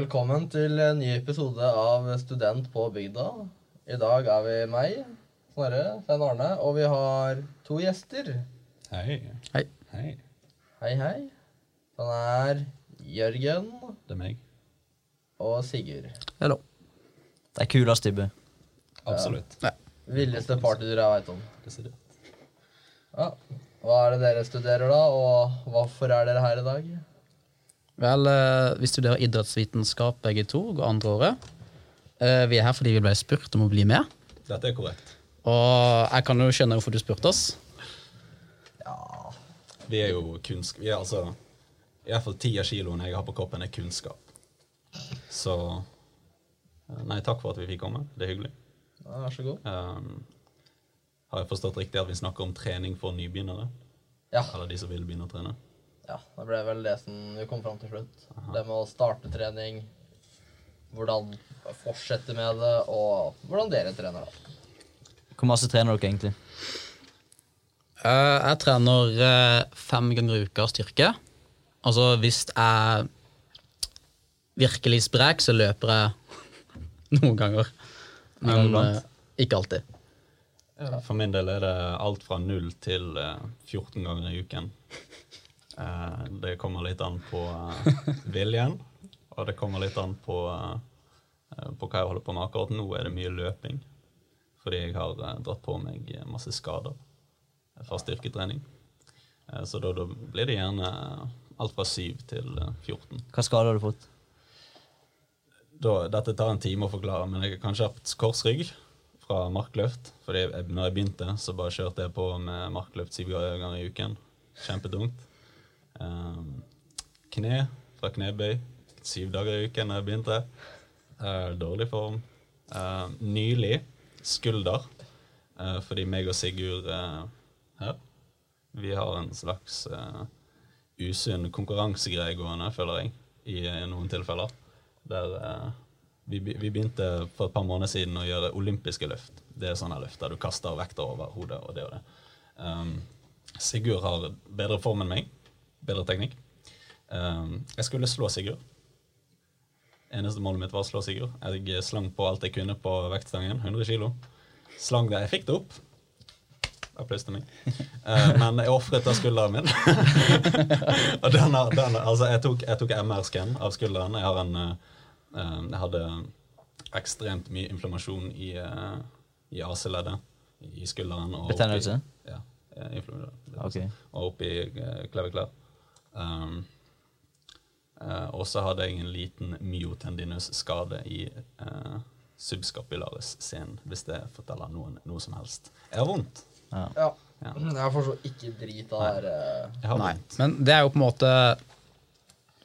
Velkommen til en ny episode av Student på bygda. I dag er vi meg, Snorre, Svein Arne, og vi har to gjester. Hei. Hei. Hei. Hei, hei. Han er Jørgen Det er meg. og Sigurd. Hallo. Det er kulest type. Absolutt. Villeste party jeg veit om. Desidert. Ja. Hva er det dere studerer, da, og hvorfor er dere her i dag? Vel, eh, vi studerer idrettsvitenskap begge to, går andre året. Eh, Vi er her fordi vi ble spurt om å bli med. Dette er korrekt. Og jeg kan jo skjønne hvorfor du spurte oss. Ja Vi er jo kunnsk... Vi er altså I hvert fall ti av kiloene jeg har på kroppen, er kunnskap. Så eh, Nei, takk for at vi fikk komme. Det er hyggelig. ja, Vær så god. Um, har jeg forstått riktig at vi snakker om trening for nybegynnere? Ja. Eller de som vil begynne å trene? Ja. Det ble vel det som vi kom fram til slutt. Det med å starte trening, hvordan fortsette med det, og hvordan dere trener, da. Hvor masse trener dere egentlig? Eh, Jeg trener eh, fem ganger i uka styrke. Altså hvis jeg er virkelig sprek, så løper jeg noen ganger. Men eh, ikke alltid. For min del er det alt fra null til eh, 14 ganger i uken. Eh, det kommer litt an på eh, viljen, og det kommer litt an på, eh, på hva jeg holder på med. Akkurat nå er det mye løping, fordi jeg har dratt på meg masse skader fra styrketrening. Så da, da blir det gjerne alt fra 7 til eh, 14. Hva skader har du fått? da, dette tar en time å forklare, men jeg har kanskje hatt korsrygg fra markløft. For når jeg begynte, så bare kjørte jeg på med markløft syv ganger i uken. Kjempetungt. Um, kne fra knebøy syv dager i uken når jeg begynte. Eh, dårlig form. Eh, nylig skulder, eh, fordi meg og Sigurd eh, her Vi har en slags usunn konkurransegreie gående, føler jeg, i, noen tilfeller. Der vi begynte for et par måneder siden å gjøre olympiske løft. Det er sånne løft der du kaster vekter over hodet og det og det. Um, Sigurd har bedre form enn meg. Bedre teknikk. Um, jeg skulle slå Sigurd. Eneste målet mitt var å slå Sigurd. Jeg slang på alt jeg kunne på vektstangen. 100 kilo. Slang det. Jeg fikk det opp. Applaus til meg. Uh, men jeg ofret da skulderen min. og den, den, altså jeg tok, tok MR-scan av skulderen. Jeg, har en, eh, jeg hadde ekstremt mye inflammasjon i, uh, i AC-leddet i skulderen. og Betennelse? Ja. eh, inflammasjon. Okay. Og oppi uh, klaviklær. Um, uh, og så hadde jeg en liten myotendinus-skade i uh, subscapularis scenen, hvis det forteller noen noe som helst. Jeg har vondt. Ja. Ja. Ja. Jeg forstår så ikke drit av det der eh, Nei, men det er jo på en måte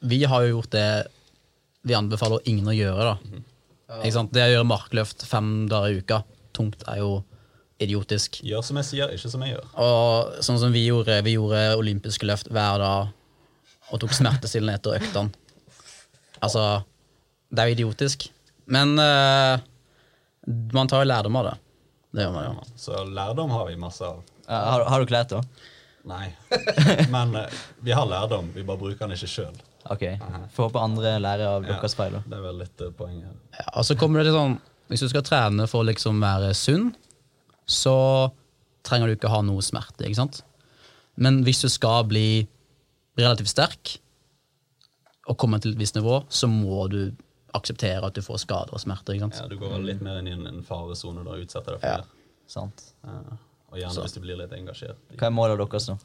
Vi har jo gjort det vi anbefaler ingen å gjøre. da. Ikke sant? Det å gjøre markløft fem dager i uka, tungt, er jo idiotisk. Gjør som jeg sier, ikke som jeg gjør. Og sånn som vi gjorde, vi gjorde olympiske løft hver dag og tok smertestillende etter øktene. Altså, det er jo idiotisk. Men uh, man tar jo lærdom av det. Det gjør man jo. Så lærdom har vi masse av. Ja, har, har du klær da? Nei. Men uh, vi har lærdom, vi bare bruker den ikke sjøl. Ok. Får håpe andre lærer av deres feil. Ja, Det er vel litt uh, poenget. Ja, og så kommer det til sånn Hvis du skal trene for å liksom være sunn, så trenger du ikke ha noe smerte. ikke sant? Men hvis du skal bli relativt sterk og kommer til et visst nivå, så må du akseptere at du får skader og smerter. ikke sant? Ja, du går litt mer inn i en, faresone og utsetter deg for Ja. det. Sant. Ja. og gjerne hvis du blir litt engasjert. i- Hva er målet deres nå?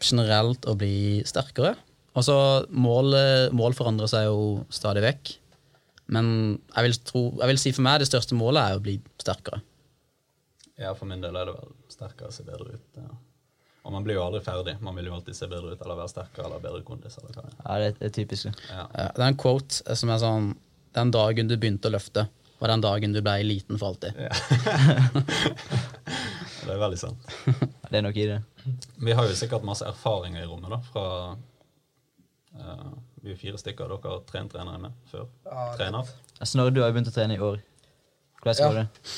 Generelt å bli sterkere. Altså, mål, mål forandrer seg jo stadig vekk. Men jeg vil, tro, jeg vil si for meg det største målet er å bli sterkere. Ja, for min del er det vel sterkere, å se bedre ut. Ja. Og man blir jo aldri ferdig. Man vil jo alltid se bedre ut eller være sterkere eller bedre kondis. eller hva det. Ja, det, er typisk. Ja. Ja, det er en quote som er sånn Den dagen du begynte å løfte, var den dagen du ble liten for alltid. Det er veldig sant. Det er nok i det. Vi har jo sikkert masse erfaringer i rommet da, fra uh, Vi er fire stykker. Dere har trent trenere med før. Ja, Trener. Snorre, du har jo begynt å trene i år. Hvordan går Ja. det?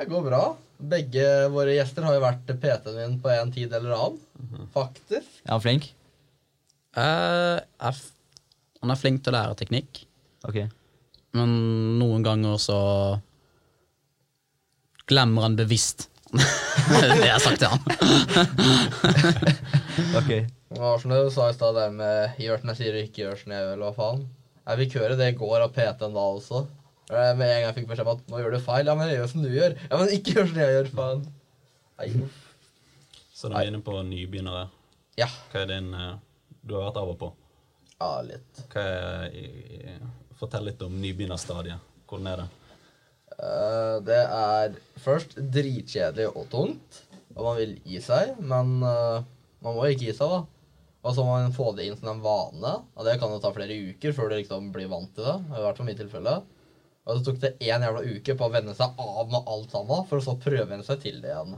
Det går bra. Begge våre gjester har jo vært PT-en min på en tid eller annen. Faktisk. Er han flink? Uh, er f- Han er flink til å lære teknikk, Ok. men noen ganger så glemmer han bevisst. det er jeg har sagt til han. Ok. Det var som du sa i stad, det med 'gjør som jeg sier og ikke gjør som jeg gjør', eller hva faen. Jeg fikk høre det går av PT-en da også. Eh, Med en gang jeg fikk beskjed om at 'nå gjør du feil'. Ja, men jeg gjør som du gjør. Ja, men ikke gjør som jeg gjør, faen. Nei. Så du er inne på nybegynnere, Ja. hva er din eh, Du har vært av og på. Ja, litt. Hva er, fortell litt om nybegynnerstadiet. Hvordan er det? Eh, det er først dritkjedelig og tungt, og man vil gi seg, men man må ikke gi seg, da. Og så må man få det inn som en vane, og det kan jo ta flere uker før du liksom blir vant til det. I hvert fall mitt tilfelle. Og så tok det én jævla uke på å venne seg av med alt sammen, for å så prøve venne seg til det igjen.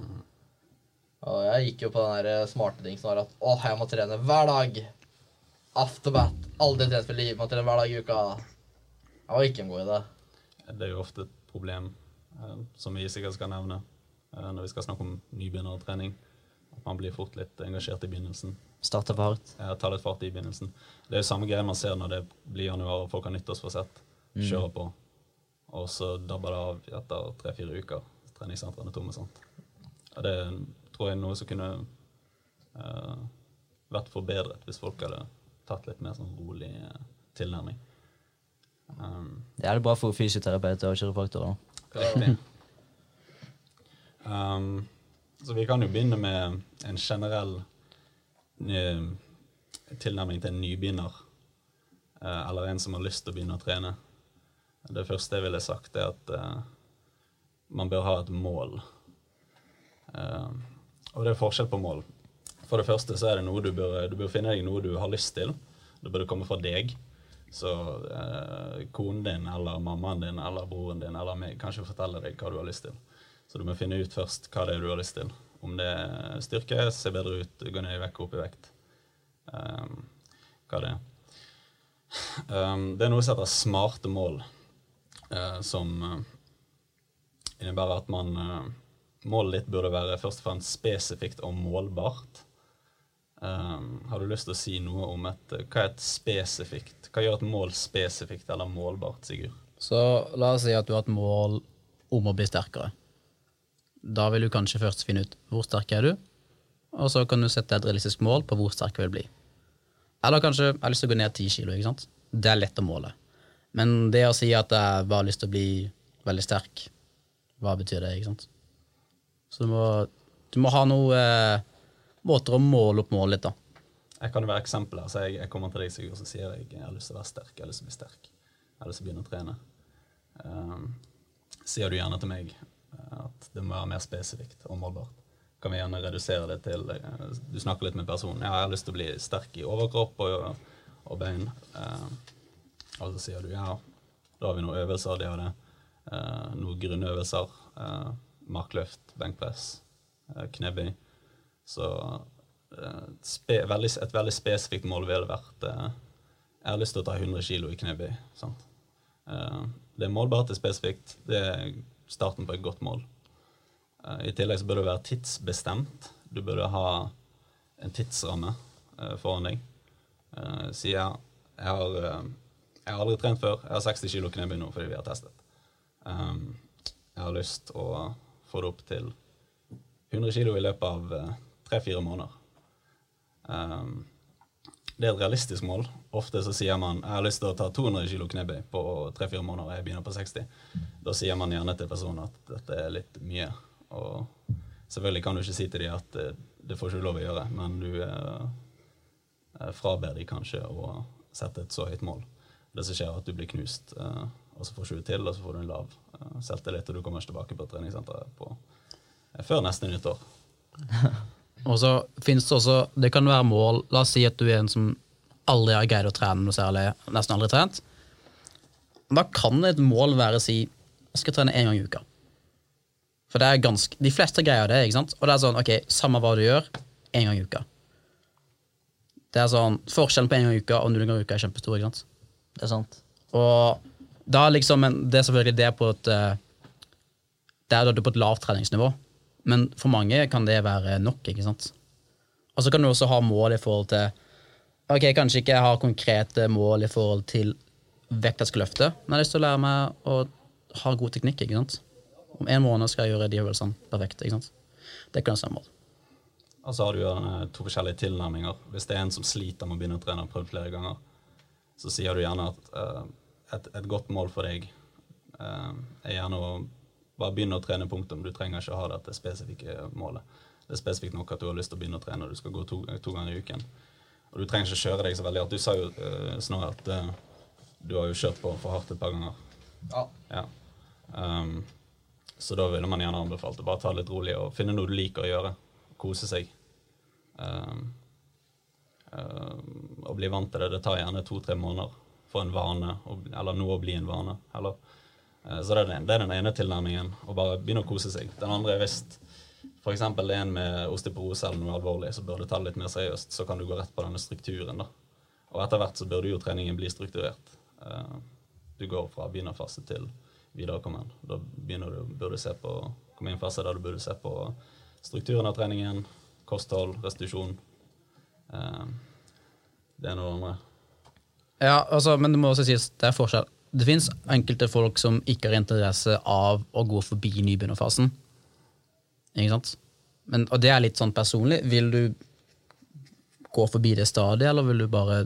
Og jeg gikk jo på den der smarte ting som var at åh, jeg må trene hver dag. Afterbat. Aldri trent for liv, må trene hver dag i uka. Jeg var ikke en god idé. Det er jo ofte et problem, eh, som vi sikkert skal nevne eh, når vi skal snakke om nybegynnertrening. At man blir fort litt engasjert i begynnelsen. Starte for hardt. Ja, tar litt fart i begynnelsen. Det er jo samme greie man ser når det blir januar og folk har nyttårsforsett. Kjøre på. Og så dabber det av etter tre-fire uker. Treningssentrene tomme. sant? Og det tror jeg er noe som kunne uh, vært forbedret hvis folk hadde tatt litt mer sånn rolig uh, tilnærming. Um, Det er det bra for fysioterapeuter og kiropraktorer. Riktig. Um, så vi kan jo begynne med en generell tilnærming til en nybegynner. eh, eller en som har lyst til å begynne å trene. Det første jeg ville sagt, er at uh, man bør ha et mål. Uh, og det er forskjell på mål. For det første så er det noe du bør, du bør finne deg noe du har lyst til. Det bør komme fra deg. Så uh, konen din eller mammaen din eller broren din eller meg kan ikke fortelle deg hva du har lyst til. Så du må finne ut først hva det er du har lyst til. Om det er styrke, se bedre ut, gå ned i vekt, opp i vekt. Um, hva det er. Um, det er noe som heter smarte mål, som eh, innebærer at man eh, Målet ditt burde være først og fremst spesifikt og målbart. Um, har du lyst til å si noe om et, hva er et spesifikt Hva gjør et mål spesifikt eller målbart, Sigurd? Så la oss si at du har et mål om å bli sterkere. Da vil du kanskje først finne ut hvor sterk er du, og så kan du sette et realistisk mål på hvor sterk du vil bli. Eller kanskje jeg har lyst til å gå ned ti kilo. ikke sant? Det er lett å måle. Men det å si at jeg bare har lyst til å bli veldig sterk, hva betyr det? ikke sant? Så du må, du må ha noen eh, måter å måle opp målet litt, da. Jeg kan jo være eksempel her. Så jeg, jeg kommer til deg, Sigurd, så sier jeg jeg har lyst til å være sterk. Jeg har lyst til å bli sterk. Jeg har lyst til å begynne å trene. Um, sier du gjerne til meg eh, at det må være mer spesifikt og målbart. Kan vi gjerne redusere det til eh, Du snakker litt med personen. Ja, jeg har lyst til å bli sterk i overkropp og, og bein. Eh, og så sier du ja, da har vi noen øvelser, det og det. Eh, noen grunnøvelser. eh, markløft, benkpress, eh, knebøy. Så eh, spe, veldig, et veldig spesifikt mål ville vært eh, Jeg har lyst til å ta 100 kg i knebøy. Sant? Eh, det er målbart, det er spesifikt. Det er starten på et godt mål. I tillegg så bør det være tidsbestemt. Du burde ha en tidsramme foran deg. Eh, Sier jeg har, jeg har aldri trent før. Jeg har 60 kg knebøy nå fordi vi har testet. Um, jeg har lyst å få det opp til 100 kg i løpet av tre-fire måneder. Um, det er et realistisk mål. Ofte så sier man jeg har lyst til å ta 200 kg knebøy på tre-fire måneder, jeg begynner på 60. Da sier man gjerne til personen at dette er litt mye. Og selvfølgelig kan du ikke si til dem at det, det får ikke lov å gjøre, men du eh, eh, fraber dem kanskje å sette et så høyt mål. Det som skjer, er at du blir knust, eh, og så får du til, og så får du en lav eh, selvtillit, og du kommer ikke tilbake på treningssenteret på, eh, før neste nyttår. Og så finnes det også Det kan være mål La oss si at du er en som aldri har greid å trene noe særlig, nesten aldri trent. Da kan et mål være å si jeg skal trene én gang i uka. For det er ganske De fleste greier det, ikke sant? Og det er sånn, ok, samme hva du gjør, én gang i uka. Det er sånn, Forskjellen på én gang i uka og null ganger i uka er kjempestor. ikke sant? Det er sant. Og da liksom, men det er selvfølgelig det på et eh, Det er da på et lavt treningsnivå. Men for mange kan det være nok. ikke sant? Og så kan du også ha mål i forhold til Ok, kanskje ikke jeg har konkrete mål i forhold til vekt jeg skal løfte, men jeg har lyst til å lære meg å ha god teknikk. ikke sant? Om en måned skal jeg gjøre de øvelsene perfekt. ikke sant? Det kan være mål. Og så har du gjerne to forskjellige tilnærminger. Hvis det er en som sliter med å begynne å trene, og prøvd flere ganger, så sier du gjerne at uh, et, et godt mål for deg uh, er gjerne å bare begynne å trene, punktum. Du trenger ikke å ha dette spesifikke målet. Det er spesifikt nok at du har lyst til å begynne å trene, og du skal gå to, to ganger i uken. Og du trenger ikke kjøre deg så veldig hardt. Du sa jo uh, Snorre at uh, du har jo kjørt på for hardt et par ganger. Ja. Ja. Um, så da ville man gjerne anbefalt å bare ta det litt rolig og finne noe du liker å gjøre. Kose seg. Um, um, og bli vant til det. Det tar gjerne to-tre måneder for en vane, eller noe å bli en vane. Eller, uh, så det er, den, det er den ene tilnærmingen. Å bare begynne å kose seg. Den andre er hvis f.eks. en med osteoporose eller noe alvorlig, så bør du ta det litt mer seriøst. Så kan du gå rett på denne strukturen. da. Og etter hvert så burde jo treningen bli strukturert. Uh, du går fra begynnerfase til viderekommen. Da begynner du, burde du se på komme i fase der du burde se på strukturen av treningen, kosthold, restitusjon. Det er noe andre. Ja, altså, men det må også sies, det er forskjell. Det fins enkelte folk som ikke har interesse av å gå forbi nybegynnerfasen. Ikke sant? Men, og det er litt sånn personlig. Vil du gå forbi det stadig, eller vil du bare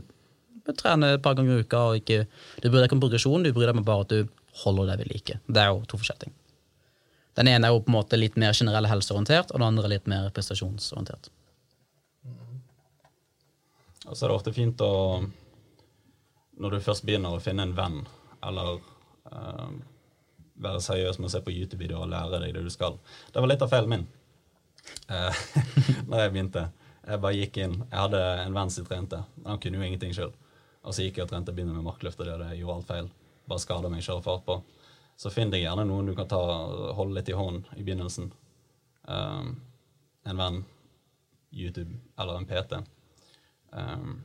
trene et par ganger i uka? og ikke, Du bryr deg ikke om progresjon, du bryr deg bare at du holder deg ved like. Det er jo to forskjellige ting. Den ene er jo på en måte litt mer generell helseorientert, og den andre litt mer prestasjonsorientert. Og så er det ofte fint å Når du først begynner å finne en venn, eller uh, være seriøs med å se på YouTube-videoer og lære deg det du skal. Det var litt av feilen min da jeg begynte. Jeg bare gikk inn. Jeg hadde en venn som trente. Han kunne jo ingenting sjøl. Og så gikk jeg og trente begynner med markløft, og det hadde jeg gjorde alt feil. Bare skada meg, sjøl fart på. Så finn deg gjerne noen du kan ta, holde litt i hånden i begynnelsen. Um, en venn, YouTube eller en PT. Um,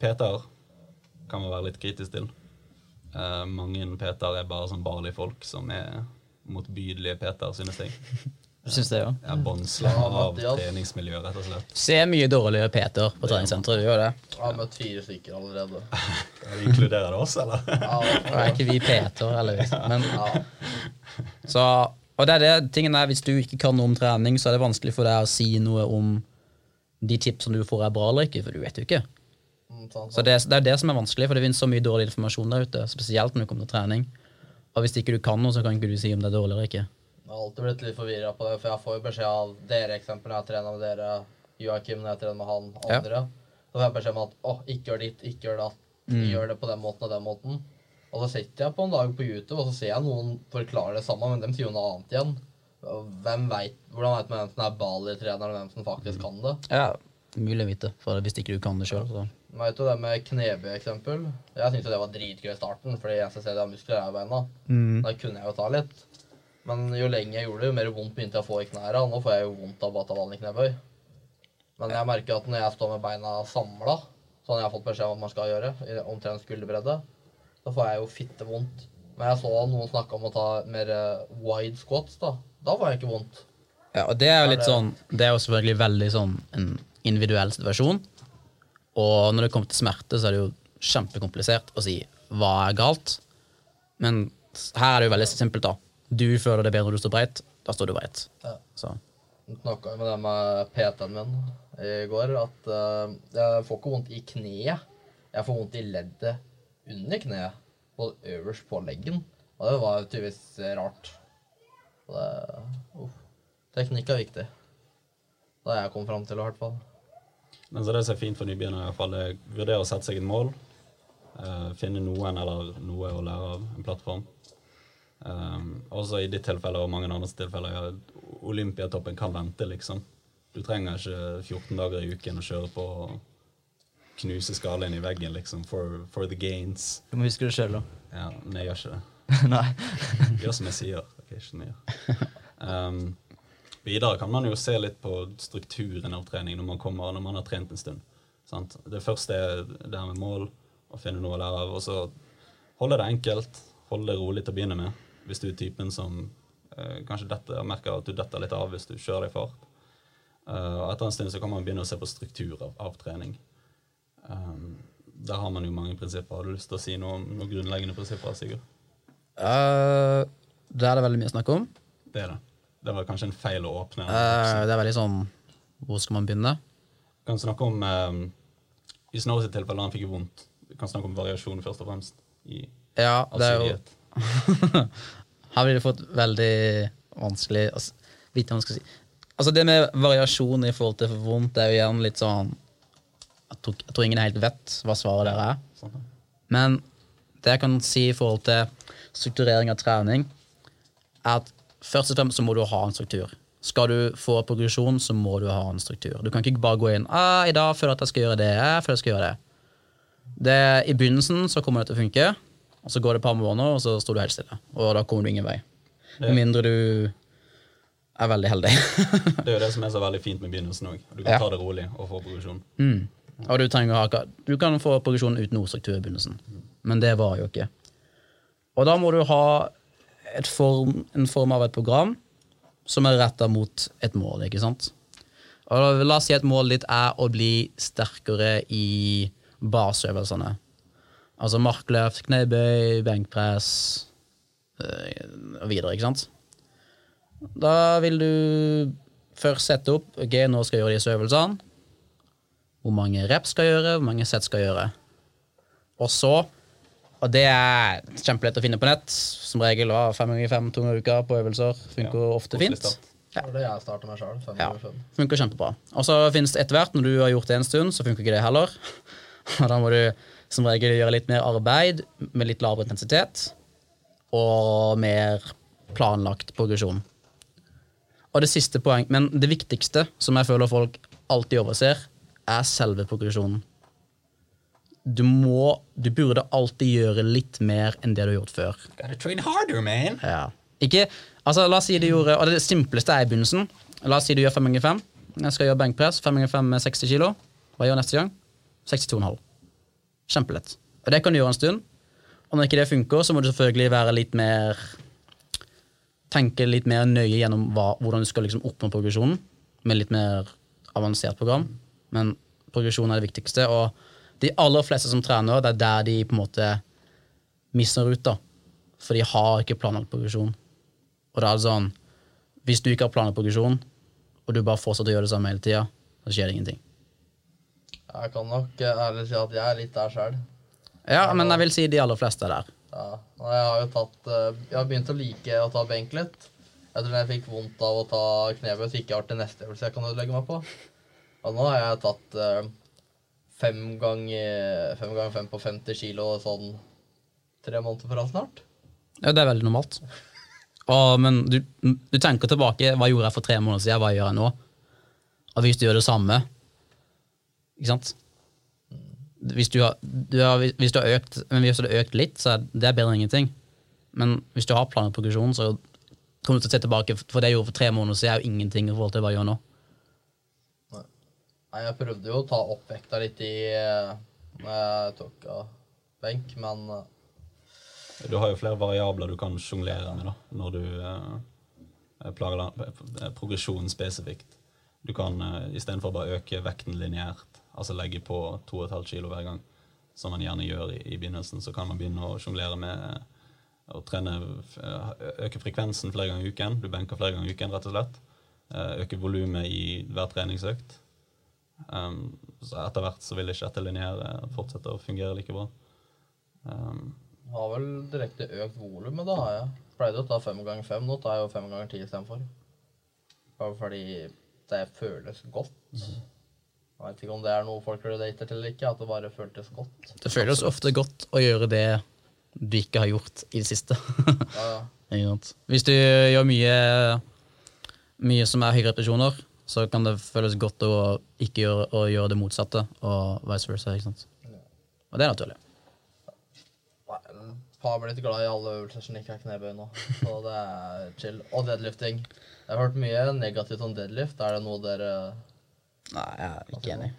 PT-er kan man være litt kritisk til. Uh, mange PT-er er bare sånn barlige folk som er motbydelige PT-er, synes jeg. Du syns det, ja? Er båndsla av Mathias. treningsmiljøet, rett og slett. Ser mye dårligere Peter på treningssenteret, du gjør det. Jeg har møtt fire stykker allerede. Inkluderer det oss, eller? Ja, Nå er ikke vi Peter, eller Men, ja. så, og det er det, tingen er, Hvis du ikke kan noe om trening, så er det vanskelig for deg å si noe om de tipsene du får er bra eller ikke, for du vet jo ikke. Mm, Så det, det er det som er vanskelig, for det finnes så mye dårlig informasjon der ute. Spesielt når det kommer til trening. Og hvis ikke du kan noe, så kan ikke du si om det er dårlig eller ikke. Jeg har alltid blitt litt forvirra på det, for jeg får jo beskjed av dere eksempler når jeg trener med dere, Joakim når jeg trener med han, Ja. andre. Så får jeg beskjed om at å, ikke gjør ditt, ikke gjør datt, gjør det på den måten og den måten. Og så sitter jeg på en dag på YouTube, og så ser jeg noen forklare det samme, men de sier jo noe annet igjen. Hvem vet, Hvordan vet man hvem som er Bali-trener, og hvem som faktisk kan det? Ja, Mulig å vite, for hvis ikke du kan det sjøl, så Man vet det med knebøy-eksempel. Jeg syntes det var dritgøy i starten, fordi jeg ser det har muskler er i beina. Da kunne jeg jo ta litt. Men jo lenger jeg gjorde det, jo mer vondt begynte jeg å få i knærne. Nå får jeg jo vondt av bare å ta vanlig knebøy. Men jeg merker at når jeg står med beina samla, sånn jeg har fått beskjed om at man skal gjøre, i omtrent skulderbredde, så får jeg jo fittevondt. Men jeg så noen snakke om å ta mer eh, wide squats, da. Da var jeg ikke vondt. Ja, og det er jo litt sånn Det er jo selvfølgelig veldig sånn en individuell situasjon. Og når det kommer til smerte, så er det jo kjempekomplisert å si hva er galt. Men her er det jo veldig simpelt, da. Du føler det bedre når du står breit, da står du breit. Ja. Så snakka med det med PT-en min i går, at uh, jeg får ikke vondt i kneet. Jeg får vondt i leddet under kneet, og øverst på leggen. Og det var tydeligvis rart. Det, uff. Teknikk er viktig. Det har jeg kommet fram til, i hvert fall. Men så det som er fint for nybegynnere, i er å vurdere å sette seg et mål. Uh, finne noen eller noe å lære av, en plattform. Um, også i ditt tilfelle og mange andres tilfeller, ja, Olympiatoppen kan vente, liksom. Du trenger ikke 14 dager i uken å kjøre på og knuse skallen i veggen, liksom, for, for the gains. Du må huske det sjøl, da. Ja, men jeg gjør ikke det. Nei. Gjør som jeg sier. Mye. Um, videre kan man jo se litt på strukturen av trening når man kommer, når man har trent en stund. Sant? Det første er det her med mål, å finne noe å lære av. Og så holde det enkelt, holde det rolig til å begynne med. Hvis du er typen som eh, kanskje detter, merker at du detter litt av hvis du kjører deg fart. Uh, og etter en stund så kan man begynne å se på struktur av, av trening. Um, der har man jo mange prinsipper. Har du lyst til å si noe om noen grunnleggende prinsipper, Sigurd? Eh, det er det veldig mye snakk om. Det er det. Det var kanskje en feil å åpne. Uh, det er veldig sånn Hvor skal man begynne? Vi kan snakke om uh, I Snow sitt tilfelle, han fikk vondt. Vi kan snakke om variasjon først og fremst. I Ja, det er jo. Her blir det fått veldig vanskelig å vite hva man skal si. Altså Det med variasjon i forhold til for vondt, det er jo gjerne litt sånn jeg tror, jeg tror ingen helt vet hva svaret der er. Men det jeg kan si i forhold til strukturering av trening, er at først og fremst så må du ha en struktur. Skal du få progresjon, så må du ha en struktur. Du kan ikke bare gå inn ah, 'I dag føler jeg at jeg skal gjøre det.' Jeg føler jeg skal gjøre det. det I begynnelsen så kommer det til å funke, og så går det et par måneder, og så står du helt stille. Og da kommer du ingen vei. Med mindre du er veldig heldig. Det er jo det som er så veldig fint med begynnelsen òg. Du kan Ja. ta det rolig og få progresjon. Mm. Og du, ha, du kan få progresjon uten noe struktur i begynnelsen, men det var jo ikke. Og da må du ha form, en form av et program som er retta mot et mål, ikke sant? Og la oss si at målet ditt er å bli sterkere i baseøvelsene. Altså markløft, knebøy, benkpress øh, og videre, ikke sant? Da vil du først sette opp Ok, nå skal jeg gjøre disse øvelsene hvor mange reps skal gjøre, hvor mange sett skal gjøre. Og så, og det er kjempelett å finne på nett, som regel var fem ganger fem to ganger i uka på øvelser, funker Ja, ofte fint. Ja. Det var det jeg starter med sjøl. Fem Ja. Funker kjempebra. Og så finnes det etter hvert, når du har gjort det en stund, så funker ikke det heller. Og da må du som regel gjøre litt mer arbeid med litt lavere intensitet og mer planlagt progresjon. Og det siste poeng, men det viktigste som jeg føler folk alltid overser, er selve progresjonen. Du må, du burde alltid gjøre litt mer enn det du har gjort før. Gotta train harder, man! Ja. Ikke, altså La oss si du gjorde Og det simpleste er i begynnelsen. La oss si du gjør 5 ganger 5. Jeg skal gjøre benkpress. 5 ganger 5 med 60 kilo. Hva gjør jeg neste gang? 62,5. Kjempelett. Og det kan du gjøre en stund. Og når ikke det funker, så må du selvfølgelig være litt mer Tenke litt mer nøye gjennom hva, hvordan du skal liksom oppnå progresjonen med litt mer avansert program. Men progresjon er det viktigste. Og de aller fleste som trener, det er der de på en måte mister ut. da. For de har ikke planlagt progresjon. Og det er sånn Hvis du ikke har planlagt progresjon, og du bare fortsetter å gjøre det samme hele tida, så skjer det ingenting. Jeg kan nok eh, ærlig si at jeg er litt der sjøl. Ja, men jeg vil si de aller fleste er der. Ja. Jeg har jo tatt eh, Jeg har begynt å like å ta benk litt. Jeg tror jeg fikk vondt av å ta knebøy, så ikke jeg har til neste øvelse jeg kan ødelegge meg på. Og nå har jeg tatt eh, fem ganger fem, gang fem på 50 kilo sånn tre måneder fra snart. Ja, det er veldig normalt. Og, men du, du tenker tilbake. Hva gjorde jeg for tre måneder siden? Hva gjør jeg nå? Og hvis du gjør det samme Ikke sant? Hvis du har, du har, hvis du har økt Men hvis du har økt litt, så er det bedre enn ingenting. Men hvis du har planer og progresjon, så kommer du til å se tilbake. For det jeg gjorde for tre måneder siden, er jo ingenting i forhold til hva jeg gjør nå. Nei, jeg prøvde jo å ta opp vekta litt i eh, når jeg tok av benk, men eh, Du har jo flere variabler du kan sjonglere med da, når du eh, plager eh, progresjon spesifikt. Du kan eh, istedenfor bare øke vekten lineært, altså legge på 2,5 kilo hver gang, som man gjerne gjør i, i begynnelsen, så kan man begynne å sjonglere med å trene, øke frekvensen flere ganger i uken. Du benker flere ganger i uken, rett og slett. Øke volumet i hver treningsøkt. Um, så etter hvert så vil ikke dette lineære fortsette å fungere like bra. Um, har vel direkte økt volumet, da. har jeg. Pleide å ta fem ganger fem, nå tar jeg jo fem ganger ti istedenfor. Bare fordi det føles godt. Jeg vet ikke om det er noe folk relater til eller ikke, at det bare føltes godt. Det føles ofte godt å gjøre det du ikke har gjort i det siste. Ja, ja. Hvis du gjør mye, mye som er høye repetisjoner, så kan det føles godt å ikke gjøre, å gjøre det motsatte, og vice versa. ikke sant? Og det er naturlig. Har blitt glad i alle øvelser som ikke er knebøy nå, så det er chill. Og deadlifting. Jeg har hørt mye negativt om deadlift. Er det noe dere Nei, jeg er ikke enig.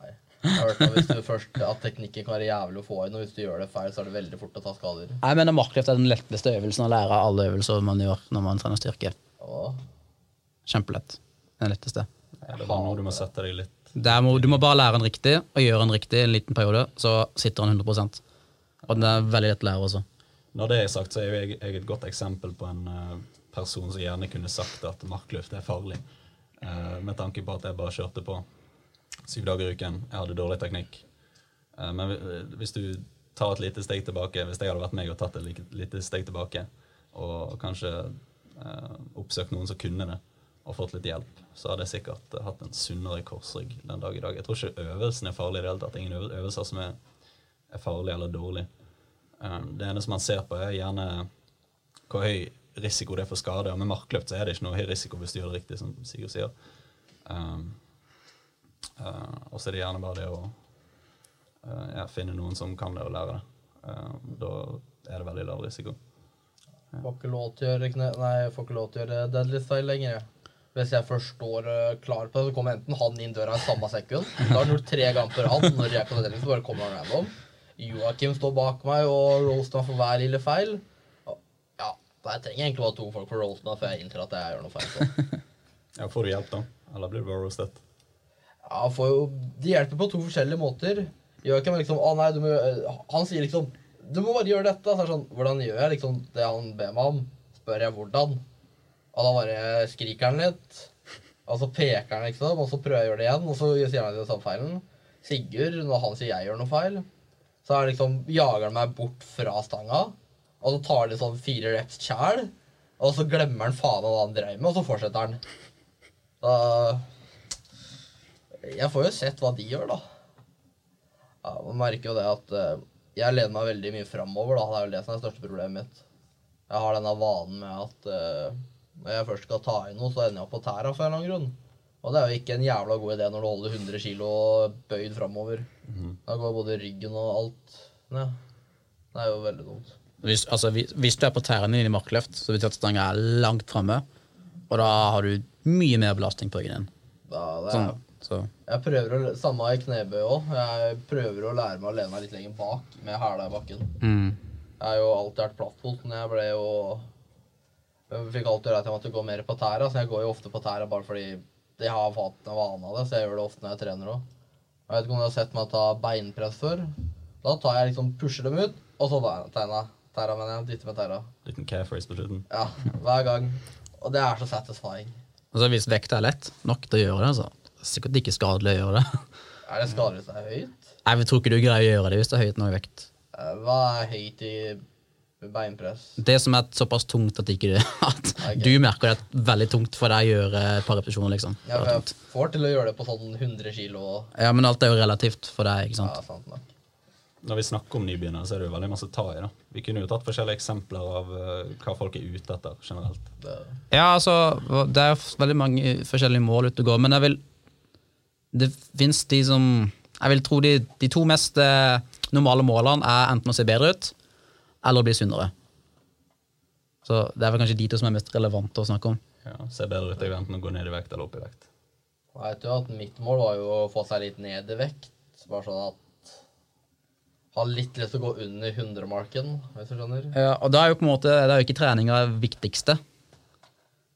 Nei. Jeg har hørt at hvis du først at teknikken kan være jævlig å få inn, og hvis du gjør det feil, så er det veldig fort å ta skader. Jeg mener markløft er den letteste øvelsen å lære av alle øvelser man gjør når man trener styrke. Ja. Kjempelett. Den letteste. Ja, det er bare noe du må sette deg litt må, du må bare lære den riktig, og gjøre den riktig i en liten periode, så sitter den 100 Og den er veldig lett å lære også. Når det er sagt, så er jeg, jeg et godt eksempel på en eh, person som gjerne kunne sagt at markluft er farlig. Eh, med tanke på at jeg bare kjørte på syv dager i uken. Jeg hadde dårlig teknikk. Eh, men hvis du tar et lite steg tilbake, hvis jeg hadde vært meg og tatt et lite steg tilbake, og kanskje oppsøkt noen som kunne det, og fått litt hjelp, så hadde jeg sikkert eh, hatt en sunnere korsrygg den dag i dag. Jeg tror ikke øvelsen er farlig i det hele tatt. Ingen øvelser som er, er farlige eller dårlige. Um, det eneste man ser på, er gjerne hvor høy risiko det er for skade. Og med markløft så er det ikke noe høy risiko hvis du gjør det riktig, som Sigurd sier. Um, uh, og så er det gjerne bare det å uh, ja, finne noen som kan det, og lære det. Um, da er det veldig lav risiko. Får ikke lov til å gjøre, får ikke lov til å gjøre deadly style lenger. Hvis jeg først står eh, klar på det, så kommer enten han inn døra i samme sekund. Da har han gjort tre ganger på rad. Når jeg deadlift, så bare kommer han random. Joakim står bak meg og roaster meg for hver lille feil. Ja, jeg trenger egentlig bare to folk for å roaste meg før jeg innser at jeg gjør noe feil. Så. Ja, får du hjelp, da? Eller blir du bare roastet? Ja, får jo, de hjelper på to forskjellige måter. Joakim er liksom Å nei, du må Han sier liksom Du må bare gjøre dette. Så er det sånn Hvordan gjør jeg liksom det han ber meg om? Spør jeg hvordan. Og da bare skriker han litt. Og så peker han, liksom, og så prøver jeg å gjøre det igjen, og så sier han den samme feilen. Sigurd, når han sier jeg gjør noe feil, så er liksom, jager han meg bort fra stanga. Og så tar det sånn fire reps kjæl, og så glemmer han faen hva han dreiv med, og så fortsetter han. Da Jeg får jo sett hva de gjør, da. Ja, Man merker jo det at eh, jeg lener meg veldig mye framover, da. Det er jo det som er det største problemet mitt. Jeg har denne vanen med at eh, når jeg først skal ta i noe, så ender jeg opp på tæra for en eller annen grunn. Og det er jo ikke en jævla god idé når du holder 100 kilo bøyd framover. Da går både ryggen og alt ned. Det er jo veldig dumt. Hvis, altså, hvis, hvis du er på tærne dine i markløft, så betyr det at stanga er langt framme, og da har du mye mer belastning på ryggen din. Ja, det er, Sånn, så. Jeg prøver å, Samme i knebøy òg. Jeg prøver å lære meg å lene meg litt lenger bak med hæla i bakken. Mm. Jeg har jo alltid vært plattfot, men jeg ble jo Jeg fikk alltid høre at jeg måtte gå mer på tæra, så jeg går jo ofte på tæra bare fordi jeg har fått en vane av det, så jeg gjør det ofte når jeg trener òg. Jeg vet ikke om du har sett meg ta beinpress før. Da tar jeg liksom, pusher dem ut, og så tegner jeg. Tæra, mener jeg. Dytter med tæra. Liten carefree, race på slutten. Ja, hver gang. Og det er så satisfying. Altså, hvis vekta er lett nok til å gjøre det, så er det sikkert ikke skadelig å gjøre det. Er det skadelig hvis det er høyt? Jeg tror ikke du greier å gjøre det hvis det er høyt nok vekt. Eh, Hva er høyt i beinpress? Det som er såpass tungt at, ikke, at okay. du merker det er veldig tungt for deg å gjøre et par repetisjoner. liksom. Ja, for jeg får til å gjøre det på sånn 100 kilo. Ja, Men alt er jo relativt for deg. ikke Ja, sant? sant nok. Når vi snakker om nybegynnere, så er det jo veldig masse å ta i. da. Vi kunne jo tatt forskjellige eksempler av eh, hva folk er ute etter generelt. Det, Ja, altså, det er veldig mange forskjellige mål ute og går, men jeg vil Det fins de som Jeg vil tro de, de to mest eh, normale målene er enten å se bedre ut eller bli sunnere. Så det er vel kanskje de to som er mest relevante å snakke om. Ja, Ser bedre ut i jo enten å gå ned i vekt eller opp i vekt. Jeg vet jo at mitt mål var jo å få seg litt ned i vekt. Bare sånn at Ha litt lyst til å gå under 100-marken, hvis du skjønner. Ja, og da er jo på en måte, det er jo ikke treninga det viktigste.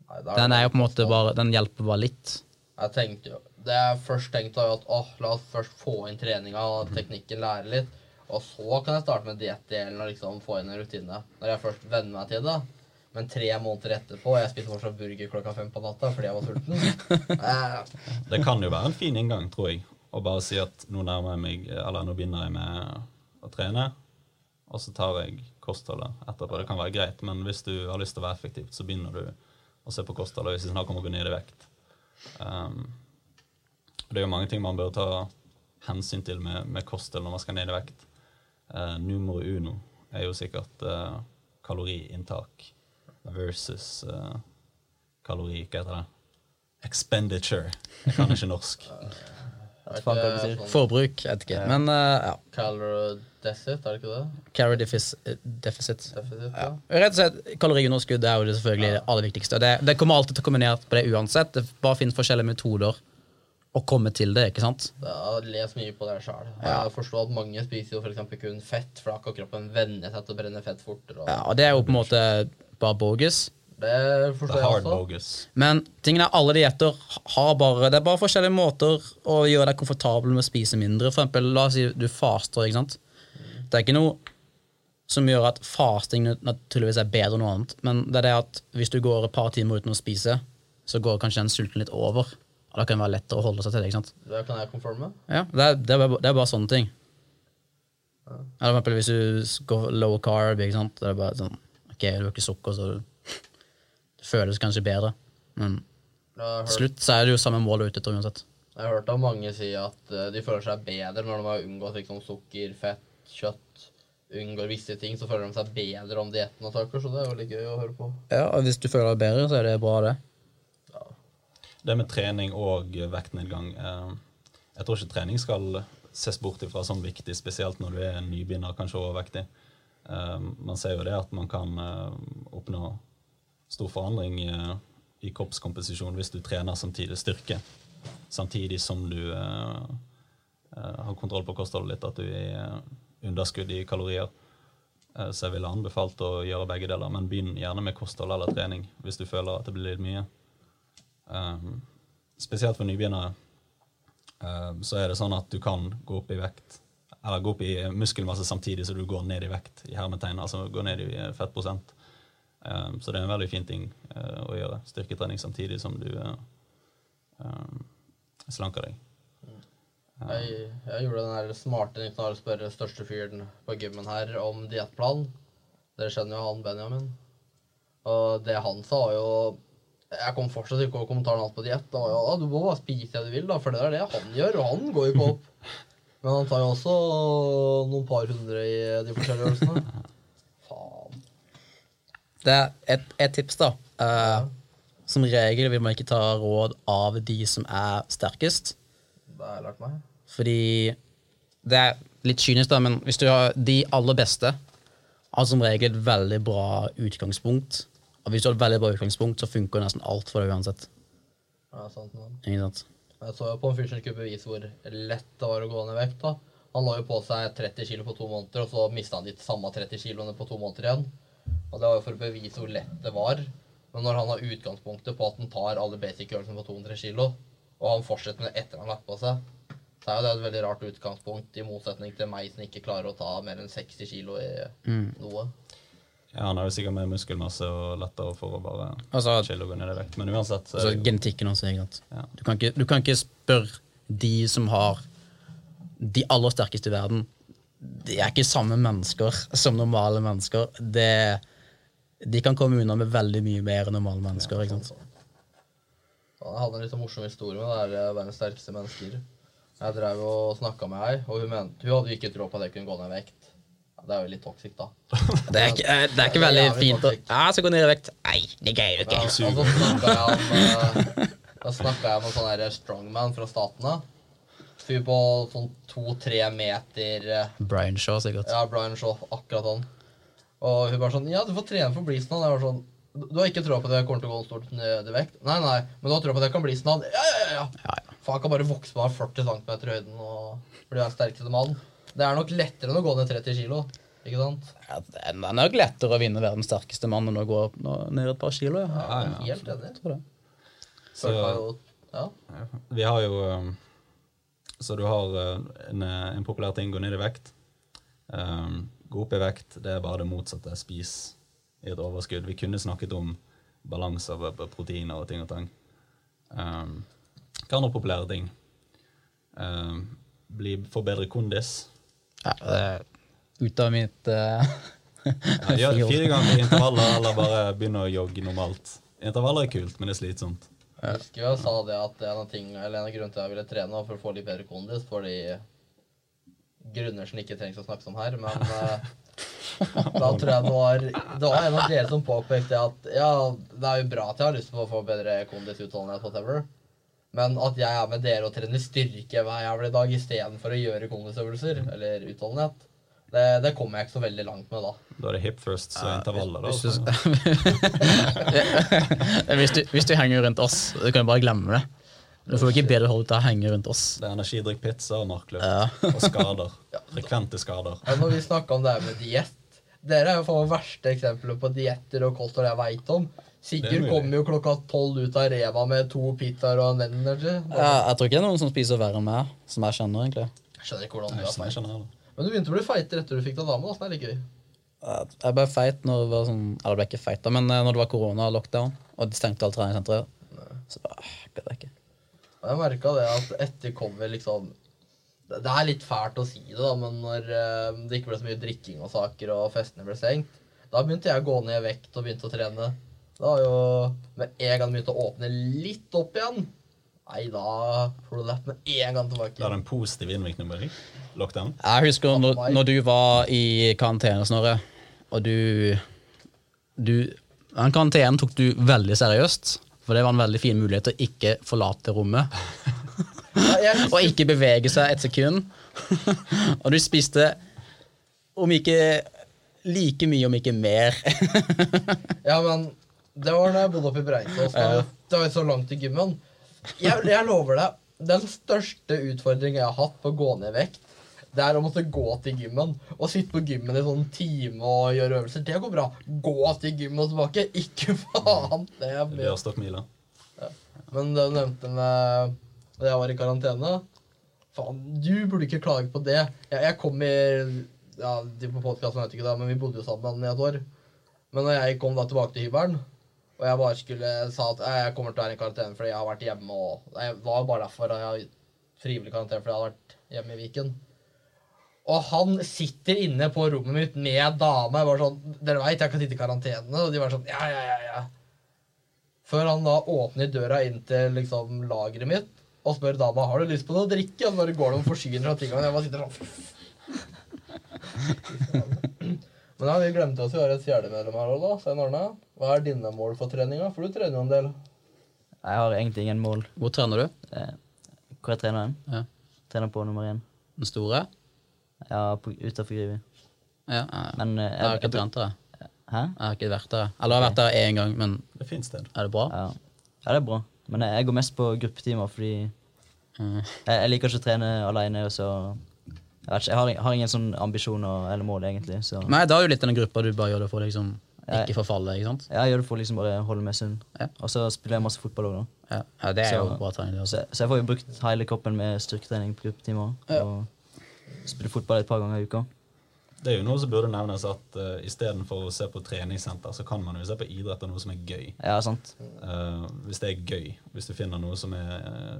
Nei, da Den er jo på en måte bare, den hjelper bare litt. Jeg tenkte jo Det jeg først tenkte, var jo at åh, la oss først få inn treninga teknikken, lære litt. Og så kan jeg starte med diettdelen og liksom få inn en rutine. Når jeg først venner meg til det. Men tre måneder etterpå Jeg spiste fortsatt burger klokka fem på natta fordi jeg var sulten. Det kan jo være en fin inngang, tror jeg, å bare si at nå nærmer jeg meg, eller nå begynner jeg med å trene, og så tar jeg kostholdet etterpå. Det kan være greit, men hvis du har lyst til å være effektiv, så begynner du å se på kostholdet hvis du snart kommer å gå ned i vekt. Um, det er jo mange ting man bør ta hensyn til med, med kosthold når man skal ned i vekt. Uh, numero uno er jo sikkert uh, kaloriinntak versus uh, kalori... Hva heter det? Expenditure. Jeg kan ikke norsk. Faen, hva det betyr. Forbruk, jeg vet ikke. Men uh, ja. Calorie deficit, er det ikke det? Calorie deficit. deficit. Deficit, Ja. ja. Rett og slett, Kaloriunderskudd er jo det selvfølgelig det aller viktigste. Det, det kommer alltid til å komme ned på det uansett. Det bare finnes forskjellige metoder å komme til det. ikke sant? Jeg har lest mye på det sjøl. Ja. Jeg forstår at mange spiser jo for eksempel kun fett, for da kan kroppen venne seg til å brenne fett fortere. Og, Ja, og det er jo på en måte bare bogus. Det forstår er jeg hard også. bogus. Men tingen er alle dietter har bare Det er bare forskjellige måter å gjøre deg komfortabel med å spise mindre. For eksempel, la oss si du faster. ikke sant? Det er ikke noe som gjør at fasting naturligvis er bedre enn noe annet, men det er det at hvis du går et par timer uten å spise, så går kanskje den sulten litt over. Da kan det være lettere å holde seg til det. ikke sant? Det kan jeg confirme. Ja, det er, det er, bare, det er bare sånne ting. Eller for eksempel hvis du går low carb, ikke sant? det er bare sånn Ok, du ikke sukker, så det føles kanskje bedre. Men til slutt så er det jo samme mål ute etter uansett. jeg har hørt av mange si at eh, de føler seg bedre når de har unngått liksom, sukker, fett, kjøtt. Unngår visse ting, så føler de seg bedre om dietten og taker, så det er jo litt gøy å høre på. Ja, og Hvis du føler deg bedre, så er det bra, det. Det med trening og vektnedgang eh, Jeg tror ikke trening skal ses bort ifra som viktig, spesielt når du er nybegynner, kanskje overvektig. Eh, Man ser jo det at man kan eh, oppnå stor forandring i kroppskomposisjon hvis du trener samtidig styrke, samtidig som du har kontroll på kostholdet litt, at du er underskudd i kalorier. Så jeg ville anbefalt å gjøre begge deler, men begynn gjerne med kosthold eller trening hvis du føler at det blir litt mye. Um, spesielt for nybegynnere um, så er det sånn at du kan gå opp i vekt eller gå opp i muskelmasse samtidig som du går ned i vekt, i hermetegn, altså gå ned i eh, fettprosent. Um, så det er en veldig fin ting uh, å gjøre. Styrketrening samtidig som du uh, um, slanker deg. Jeg, jeg gjorde den her smarte nytten av å spørre største fyren på gymmen her om diettplan. Dere kjenner jo han Benjamin. Og det han sa, var jo Jeg kom fortsatt ikke over kommentaren hans på diett. Jo «Ah, du må bare spise det du vil, da, for det er det han gjør, og han går jo ikke opp. Men han tar jo også noen par hundre i de forskjellige øvelsene. Faen. Det er et, et tips, da. Eh, som regel vil man ikke ta råd av de som er sterkest. Det har jeg lært meg. Fordi det er litt kynisk, da, men hvis du har de aller beste, har som regel et veldig bra utgangspunkt. Og hvis du har et veldig bra utgangspunkt, så funker nesten alt for deg uansett. Ja, sant. Ikke sant? Jeg så jo på en fyr som skulle bevise hvor lett det var å gå ned i vekt. da. Han la jo på seg 30 kilo på to måneder, og så mista han de samme 30 kiloene på to måneder igjen. Og det var jo for å bevise hvor lett det var. Men når han har utgangspunktet på at han tar alle basic øvelsene på 200 kilo, og han fortsetter med det etter han har lagt på seg, så er jo det et veldig rart utgangspunkt, i motsetning til meg som ikke klarer å ta mer enn 60 kilo i noe. Ja, Han har jo sikkert mer muskelmasse og lettere for å bare Altså, chille og gå ned i vekt. Men uansett så altså jo genetikken ikke sant. Ja. Du, kan ikke, du kan ikke spørre de som har de aller sterkeste i verden. De er ikke samme mennesker som normale mennesker. Det, de kan komme unna med veldig mye mer enn normale mennesker. ikke sant? Jeg hadde en litt sånn morsom historie med det her eh, verdens sterkeste mennesker. Jeg drev og snakka med ei, og hun, mente, hun hadde ikke tro på at jeg kunne gå ned i vekt. Ja, det er jo litt toxic, da. Det er ikke, eh, det er ikke Det er veldig fint å. Ja, så gå ned i vekt. Nei, det greier du Ja, ikke. og så snakka jeg om eh, Da snakka jeg med en sånn strongman fra Statene. Fyr på sånn to-tre meter eh, Brian Shaw, sikkert. Ja, Brian Shaw, akkurat han. Og hun bare sånn Ja, du får trene for å bli sånn. Jeg var sånn Du har ikke troa på at jeg kommer til å gå stort ned i vekt? Nei, nei, men du har troa på at jeg kan bli sånn? Ja, ja, ja. ja. Ja, ja. Faen, jeg kan bare vokse meg 40 cm i høyden og bli den sterkeste mann. Det er nok lettere enn å gå ned 30 kilo. Ikke sant? Ja, det er nok lettere å vinne verdens sterkeste mann enn å gå opp nå- ned et par kilo. Ja. Ja, jeg er helt enig. Tror det. Så- Ja. Vi har jo um, Så du har uh, en, uh, en populær ting gå ned i vekt. Um, gå opp i vekt, det er bare det motsatte. Spis i et overskudd. Vi kunne snakket om balanse av av proteiner og ting og tang. Um, hva andre populære ting? Um, bli, få bedre kondis. Ja, det er ut av mitt uh, Ja, gjør det fire ganger i intervaller, eller bare begynne å jogge normalt. Intervaller er kult, men det er slitsomt. Jeg husker jeg sa det at en av, ting, eller en av grunnene til at jeg ville trene, var for å få litt bedre kondis, fordi grunner som ikke trengs å snakkes om her, men uh, da tror jeg det var, det var en av dere som påpekte at ja, det er jo bra at jeg har lyst på å få bedre kondis, utholdenhet, whatever, men at jeg er med dere og trener styrke hver jævla dag istedenfor å gjøre kondisøvelser eller utholdenhet, det, det kommer jeg ikke så veldig langt med da. Da er det hip first og intervaller. Da, Hvis du, hvis, du, hvis du henger rundt oss, du kan bare glemme det. Du får ikke bedre hold til å henge rundt oss. Det er energidrikk, pizza og markløft. Ja. Og skader. Frekvente skader. Ja, når vi snakker om det her med diett Dere er jo faen verste eksempelet på dietter og kosthold jeg veit om. Sigurd kommer jo klokka tolv ut av Rema med to pitaer og en energy. Ja, jeg tror ikke det er noen som spiser verre enn meg, som jeg kjenner, egentlig. Jeg skjønner ikke hvordan du er feit. Men du begynte å bli feitere etter du fikk deg dame. da, er det gøy. Jeg ble feit når det var sånn Eller jeg ble ikke feit, da, men eh, når det var korona-lockdown og de stengte alle treningssenteret. så bare gadd jeg ikke. Jeg merka det at etter kommer liksom det, det er litt fælt å si det, da, men når eh, det ikke ble så mye drikking og saker, og festene ble stengt, da begynte jeg å gå ned i vekt og begynte å trene. Det var jo med en gang det begynte å åpne litt opp igjen. Nei, da får du lett med en gang tilbake. Da er det en positiv innvirkning på deg. Lockdown. Jeg husker når, når du var i karantene, Snorre, og du, du Den karantenen tok du veldig seriøst, for det var en veldig fin mulighet til å ikke forlate rommet. Ja, jeg, Og ikke bevege seg et sekund. og du spiste om ikke like mye, om ikke mer. ja, men det var da jeg bodde oppe i Breitås. Det var jo så langt til gymmen. Jeg, jeg lover deg, den største utfordringen jeg har hatt på å gå ned i vekt, det er å måtte gå til gymmen og sitte på gymmen i sånn time og gjøre øvelser. Det går bra. Gå til gymmen og tilbake. Ikke faen. Det blir Vi mye. mila. Ja. Men du nevnte med da jeg var i karantene Faen, du burde ikke klage på det. Jeg, jeg kom i Ja, de på podkasten vet ikke det, men vi bodde jo sammen i et år. Men når jeg kom da tilbake til hybelen, og jeg bare skulle sa at jeg kommer til å være i karantene fordi jeg har vært hjemme og Det var bare derfor jeg har frivillig karantene fordi jeg hadde vært hjemme i Viken. Og han sitter inne på rommet mitt med dame. Jeg bare sånn, Dere veit jeg kan sitte i karantene? Og de var sånn Ja, ja, ja. ja. Før han da åpner døra inn til liksom lageret mitt og spør dama har du lyst på noe å drikke. Og så bare går de og forsyner av tingene. og Jeg bare sitter sånn Men ja, vi glemte oss å gjøre et fjerdemedlem her òg, da. Svein Arne. Hva er dine mål for treninga? For du trener jo en del. Jeg har egentlig ingen mål. Hvor trener du? Eh, Hvor jeg trener den? Ja. Trener på nummer én. Den store? Ja, utafor Grivi. Ja, ja. Men eh, Jeg har ikke jeg, trent der. Hæ? Jeg har ikke vært der. Eller jeg har vært der én gang, men Det fins det. sted. er det bra? Ja. ja, det er bra. Men jeg, jeg går mest på gruppetimer fordi Mm. jeg, jeg liker ikke å trene alene. Og så jeg, vet ikke, jeg har, har ingen sånn ambisjoner eller mål, egentlig. Så Nei, da er jo litt denne gruppa du bare gjør det for liksom Ja. ikke forfalle, ikke sant? jeg gjør det for liksom bare holde meg sunn. Ja. Og så spiller jeg masse fotball òg, da. Ja, ja det er Så- jo bra trening. det Så, også. så jeg får jo brukt hele kroppen med styrketrening på gruppetimer. Ja. Og spiller fotball et par ganger i uka. Det er jo noe som burde nevnes at uh, istedenfor å se på treningssenter, så kan man jo se på idrett og noe som er gøy. Ja, sant. Uh, hvis det er gøy. Hvis du finner noe som er, eh,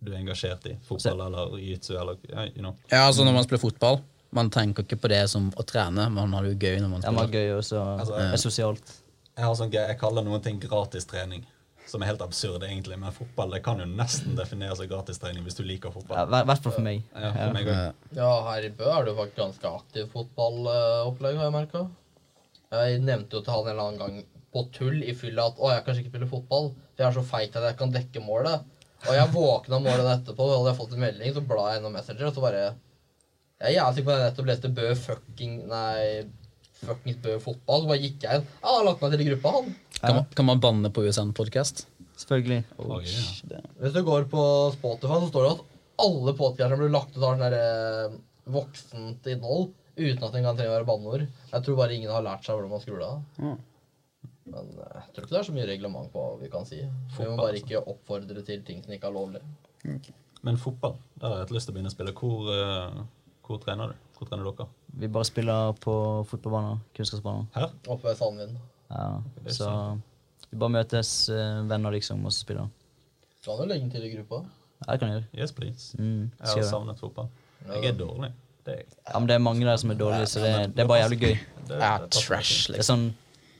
du er engasjert i. Fotball eller jiu-jitsu eller you know. Ja, altså Når man spiller fotball, man tenker ikke på det som å trene, man har det jo gøy når man Det var spiller. gøy også, altså, Altså, er sosialt. Jeg har sånn jeg kaller noen ting gratistrening. Som er helt absurd, egentlig. Men fotball det kan jo nesten defineres som gratistrening hvis du liker Ja, fotball. I hvert fall for meg. Ja, for meg. Ja, her i Bø er det jo faktisk ganske aktiv fotballopplegg, har jeg merka. Jeg nevnte jo til han en eller annen gang på tull i fylla at å, jeg kan ikke spille fotball, for jeg er så feit at jeg kan dekke målet. Og jeg våkna morgenen etterpå, og hadde jeg fått en melding, så bla jeg gjennom Messenger, og så bare Jeg er jævlig sikker på at jeg nettopp leste Bø fucking Nei, fuckings Bø fotball. Så bare gikk jeg inn. Ja, han har lagt meg til i gruppa, han. Kan man, kan man banne på USN-podkast? Selvfølgelig. Oh, yeah. Hvis du går på Spotify, så står det at alle podkaster som blir lagt ut, har sånn eh, voksent innhold. Uten at det kan trenger å være banneord. Jeg tror bare ingen har lært seg hvordan man skrur det av. Mm. Men eh, jeg tror ikke det er så mye reglement på hva vi kan si. Vi må bare altså. ikke oppfordre til ting som ikke er lovlig. Men fotball, der har jeg hatt lyst til å begynne å spille. Hvor, eh, hvor trener du? Hvor trener dere? Vi bare spiller på fotballbaner, Kunnskapsbaner. Her? Oppe ved Sandvind. Ja, er så vi bare møtes eh, venner, liksom, og så spiller. Kan jo legge den til i gruppa. Ja, det kan jeg gjøre. Yes, please. Mm, Jeg har savnet fotball. Jeg er dårlig. Det er, Ja, men det er mange der som er dårlige, så det, det er bare jævlig gøy. det, er, det passer trash, liksom. Det er liksom. sånn,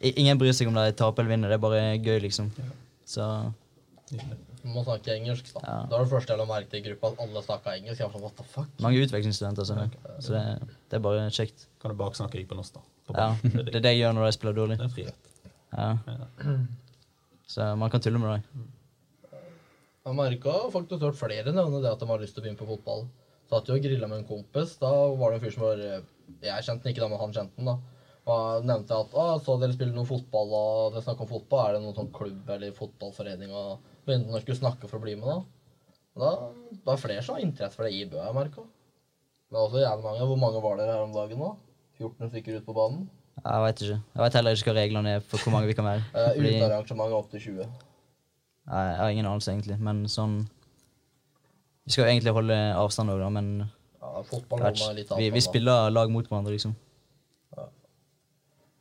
Ingen bryr seg om de taper eller vinner, det er bare gøy, liksom. Så Du må snakke engelsk, da. Ja. Det var det første jeg la merke til i gruppa, at alle snakka engelsk. Jeg var sånn, what the fuck? mange utvekslingsstudenter, sånn, så det, det er bare kjekt. Kan du baksnakke deg på norsk, da? På Ja. Det er det jeg gjør når de spiller dårlig. Det er frihet. Ja. Ja. Så man kan tulle med dem. Jeg merka faktisk hørt flere nevne det at de har lyst til å begynne på fotball. Satt jo og grilla med en kompis. Da var det en fyr som var Jeg kjente den ikke, da, men han kjente den. da. Og nevnte at å, så dere spiller noe fotball, og dere snakker om fotball. Er det noen sånn klubb eller fotballforening? Og begynte å skulle snakke for å bli med, da. Da da det er flere som har interesse for det i Bø, jeg merka. Men også gjerne mange. Hvor mange var dere her om dagen, da? 14 stykker ut på banen? Jeg veit ikke. Jeg vet heller ikke hva reglene er for hvor mange vi kan være. Uh, Fordi, Uten arrangement opp til 20. Nei, jeg har ingen anelse, egentlig. Men sånn Vi skal jo egentlig holde avstand òg, da, men Ja, fotball litt vi, vi spiller lag mot hverandre, liksom.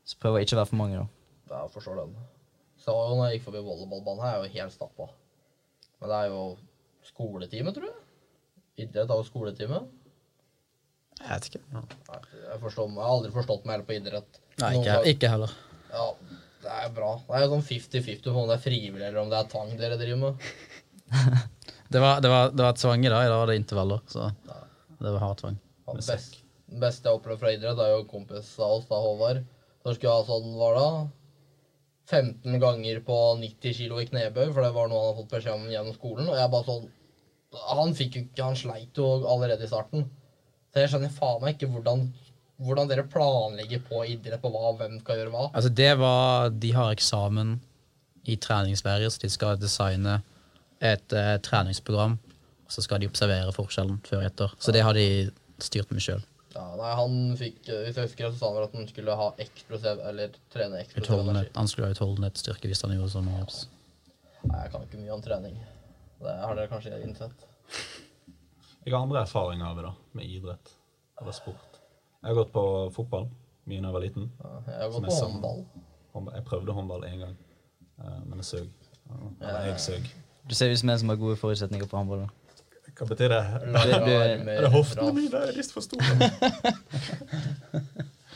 Ja. Så prøver å ikke være for mange, da. Ja, jeg forstår den. Så når jeg gikk forbi volleyballbanen her, er jeg jo helt stappa. Men det er jo skoletime, tror jeg. Idrett er jo skoletime. Jeg vet ikke. Nei, Jeg, forstår, jeg har aldri forstått meg på idrett. Nei, ikke, ganger- ikke heller. Ja, det er bra. Det er jo sånn 50-50 på om det er frivillig eller om det er tvang dere driver med. Det var, det var, det var tvang i dag. I dag var det intervaller. Så det var hard tvang. Ja, best, beste jeg har opplevd fra idrett, er jo kompis av oss, da, Håvard. Jeg ha sånn, hva da? 15 ganger på 90 kilo i knebøy, for det var noe han hadde fått beskjed om gjennom skolen. Og jeg bare sånn Han fikk jo ikke Han sleit jo allerede i starten. Så jeg skjønner faen meg ikke hvordan, hvordan dere planlegger på idrett, på hva hvem skal gjøre hva. Altså, det var De har eksamen i treningsværet, så de skal designe et eh, treningsprogram. Og så skal de observere forskjellen før og etter. Så det har de styrt med sjøl. Ja, nei, han fikk Hvis jeg husker så sa han vel at han skulle ha eksplosiv Eller trene eksplosiv energi. Han skulle ha utholdenhetsstyrke hvis han gjorde sånn med oss. Nei, jeg kan ikke mye om trening. Det har dere kanskje innsett. Jeg har andre erfaringer av det, da, med idrett eller sport. Jeg har gått på fotball mye da jeg var liten. Ja, jeg har gått på håndball. Håndball- Jeg prøvde håndball én gang, eh, men jeg søg. Eller jeg søg. Du ser ut som en som har gode forutsetninger på håndball. da. Hva betyr det? Lange armer, Er det hoftene mine? Er litt for store?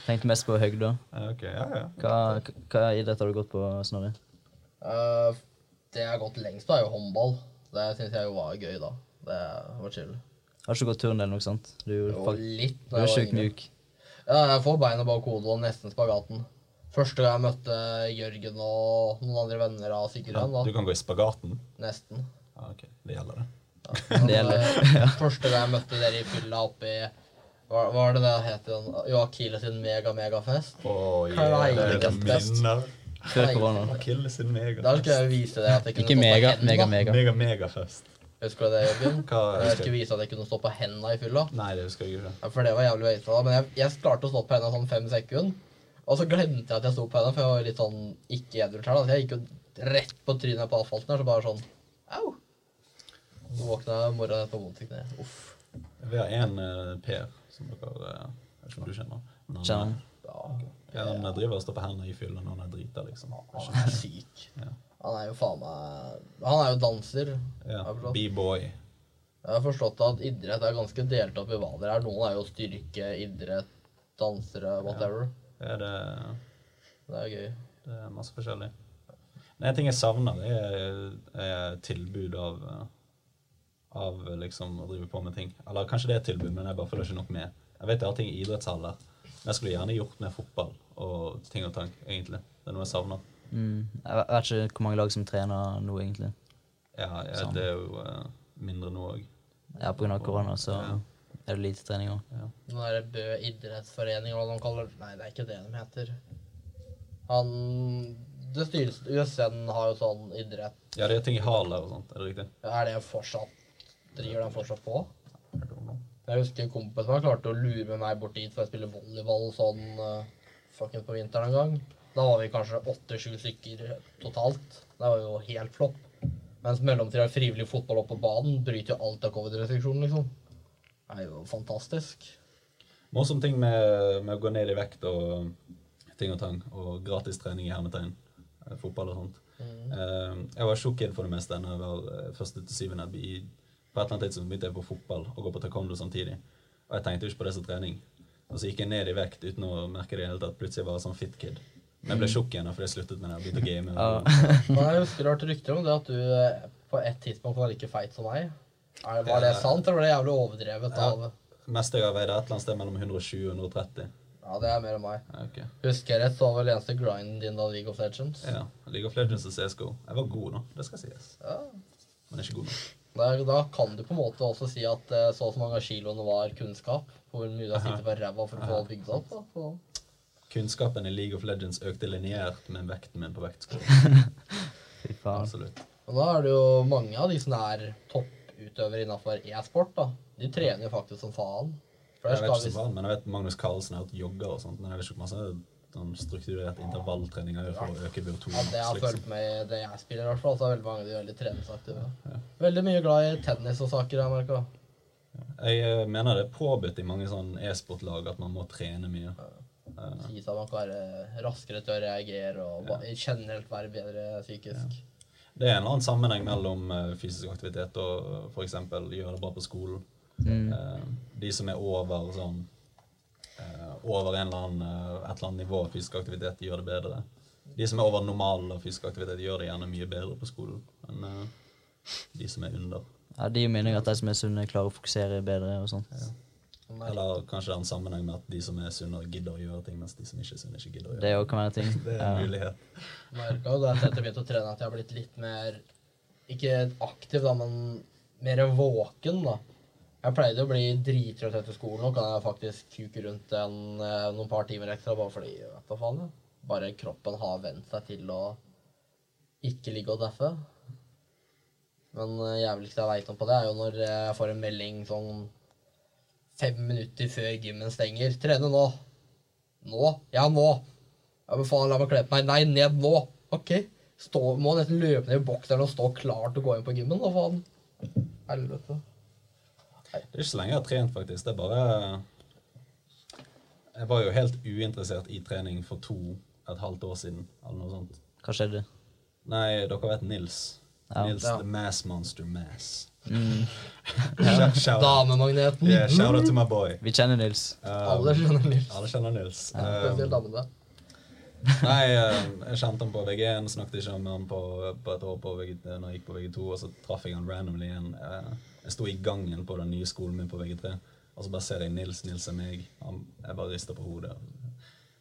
Tenkte mest på høgda. Okay, Ja, ja. Hva, hva idrett har du gått på, Snorre? Uh, det jeg har gått lengst på, er jo håndball. Det syns jeg jo var gøy, da. Det var chill. Har du ikke gått turn eller noe sånt? Du, jo Jo, litt. du er sjukt mjuk. Ja, jeg får beina bak hodet og nesten spagaten. Første gang jeg møtte Jørgen og noen andre venner av Sigurd Ja, du kan gå i spagaten? Nesten. Ja, ok, det gjelder det. Det gjelder. eh, Første gang jeg møtte dere i fylla oppi Hva hva var det det het igjen? Jo, Akile sin mega-megafest. Kleine yeah. Før korona. Akille sin megafest. Da skulle jeg vise deg at jeg kunne Ikke mega, henda. mega, mega. mega fest. Husker du det, Jørgen? Jeg skulle vise at jeg kunne stå på henda i fylla. Nei, det husker jeg ikke. Ja, For det var jævlig veit da. Men jeg, jeg klarte å stå på henda sånn fem sekunder. Og så glemte jeg at jeg sto på henda, for jeg var litt sånn ikke edru. Så jeg gikk jo rett på trynet på asfalten her, så bare sånn Au! Så våkna jeg mora på vondt i kneet. Uff. Vi har en eh, Per som dere eh, Jeg vet ikke om du kjenner. Men han, Kjenner han? Ja, Ja, han driver og står på hendene i fylla når han er drita, liksom. han er syk. Ja. Han er jo faen meg Han er jo danser. Ja, Jeg forstått. B-boy. Jeg har forstått at idrett er ganske delt opp i hva dere er. Noen er jo styrke, idrett, dansere, whatever. Det er, det, Det er gøy. det er masse forskjellig. Men en ting jeg savner, det er, er tilbud av eh, av liksom å drive på med ting. Eller kanskje det er et tilbud, men jeg bare følger ikke nok med. Jeg vet jeg har ting i idrettshaller, men jeg skulle gjerne gjort med fotball og ting og tank, egentlig. Det er noe jeg savner. Mm. Jeg vet- ikke hvor mange lag som trener nå, egentlig. Ja, ja Sånn. det er jo uh, mindre nå òg. Ja, av korona så Ja. er det lite trening òg. Ja. er det Bø idrettsforening, hva de kaller det. Nei, det er ikke det de heter. Han Det styres USN har jo sånn idrett. ja, det er ting i Harler og sånt. Er det riktig? Ja, Er det fortsatt Driver den fortsatt på? Jeg husker kompisen min klarte å lure meg bort dit for å spille volleyball sånn uh, fuckings på vinteren en gang. Da var vi kanskje åtte-sju stykker totalt. Det var jo helt flopp. Mens mellomtida frivillig fotball opp på banen bryter jo alt av covid-restriksjonen, liksom. Det er jo fantastisk. Morsom ting med, med å gå ned i vekt og ting og tang, og gratistrening i hermetegn, eh, fotball og sånt. Eh, jeg var tjukk for det meste da jeg var første til syvende. På et eller annet tidspunkt begynte jeg på fotball og gå på taekwondo samtidig. Og jeg tenkte jo ikke på det som trening. Og så gikk jeg ned i vekt uten å merke det i hele tatt. Plutselig var jeg sånn fit kid. Men jeg ble tjukk igjen fordi jeg sluttet med det og begynte å game. Ja. Men jeg husker du har hørt rykter om det at du eh, på et tidspunkt var like feit som meg. Er, var det sant, eller var det jævlig overdrevet Ja. Meste Mest jeg har veid et eller annet sted mellom 120 og 130. Ja, det er mer enn meg. Okay. Husker jeg rett, så var vel eneste grinden din da League of Legends. Ja, League of Legends og CSGO. Jeg var god nå, det skal sies. Ja. Men ikke god nok. Der, da kan du på en måte også si at eh, så og så mange av kiloene var kunnskap. Hvor mye du har sittet på ræva for å få bygd opp. Da. Kunnskapen i League of Legends økte lineært med vekten min på vektskolen. Fy faen. Absolutt. Og da er det jo mange av de som er topputøvere innenfor e-sport. da. De trener jo faktisk som faen. Jeg vet ikke som faen, men jeg vet Magnus Carlsen har hatt jogger og sånt, men jeg vet ikke masse sånn strukturert intervalltrening er for å øke BO2. Ja, det jeg har liksom. følt med det jeg spiller, i hvert fall, så er veldig mange av de veldig treningsaktive. Veldig mye glad i tennis og saker, jeg merka. Jeg eh, mener det er påbudt i mange sånn e-sportlag at man må trene mye. Ja. Si at man kan være raskere til å reagere og ja. generelt være bedre psykisk. Det er en eller annen sammenheng mellom eh, fysisk aktivitet og f.eks. gjøre det bra på skolen. Mm. de som er over sånn eh, over en eller annen, eh, et eller annet nivå av fysisk aktivitet, gjør det bedre. De som er over normal fysisk aktivitet, gjør det gjerne mye bedre på skolen enn uh, de som er under. Ja, Det gir mening at de som er sunne, klarer å fokusere bedre og sånt. Eller kanskje det er en sammenheng med at de som er sunne, gidder å gjøre ting, mens de som ikke er sunne, ikke gidder å Det gjøre kan være ting. Det er Ja. en mulighet. Merka jo da etter at jeg begynte å trene, at jeg har blitt litt mer Ikke aktiv, da, men mer våken, da. Jeg pleide å bli drittrøtt etter skolen. Nå kan jeg faktisk kuke rundt en, eh, noen par timer ekstra bare fordi vet du faen. Bare kroppen har vent seg til å ikke ligge og deffe. Men uh, jævligste jeg veit om på det, er jo når jeg får en melding sånn fem minutter før gymmen stenger. 'Trene nå.' 'Nå?' 'Ja, nå.' Ja, men faen, la meg kle på meg. Nei, ned nå. Ok. Stå, må nesten løpe ned i bokseren og stå klar til å gå inn på gymmen, da faen. Helvete. Det er ikke så lenge jeg har trent, faktisk. Det er bare Jeg var jo helt uinteressert i trening for to et halvt år siden, eller noe sånt. Hva skjedde? Nei, dere vet Nils. Ja. Nils Ja. the Mass Monster Mass. Mm. Damemagneten. Yeah, shout out to my boy. Vi kjenner Nils. Um, Alle kjenner Nils. alle kjenner Nils. Ja. Um, damene. nei, eh, jeg kjente han på VG1, snakket ikke med han på, på et år på VG, når jeg gikk på VG2, og så traff jeg han randomly igjen. Eh, Jeg sto i gangen på den nye skolen min på VG3, og så bare ser jeg Nils, Nils er meg. Han, jeg bare rister på hodet.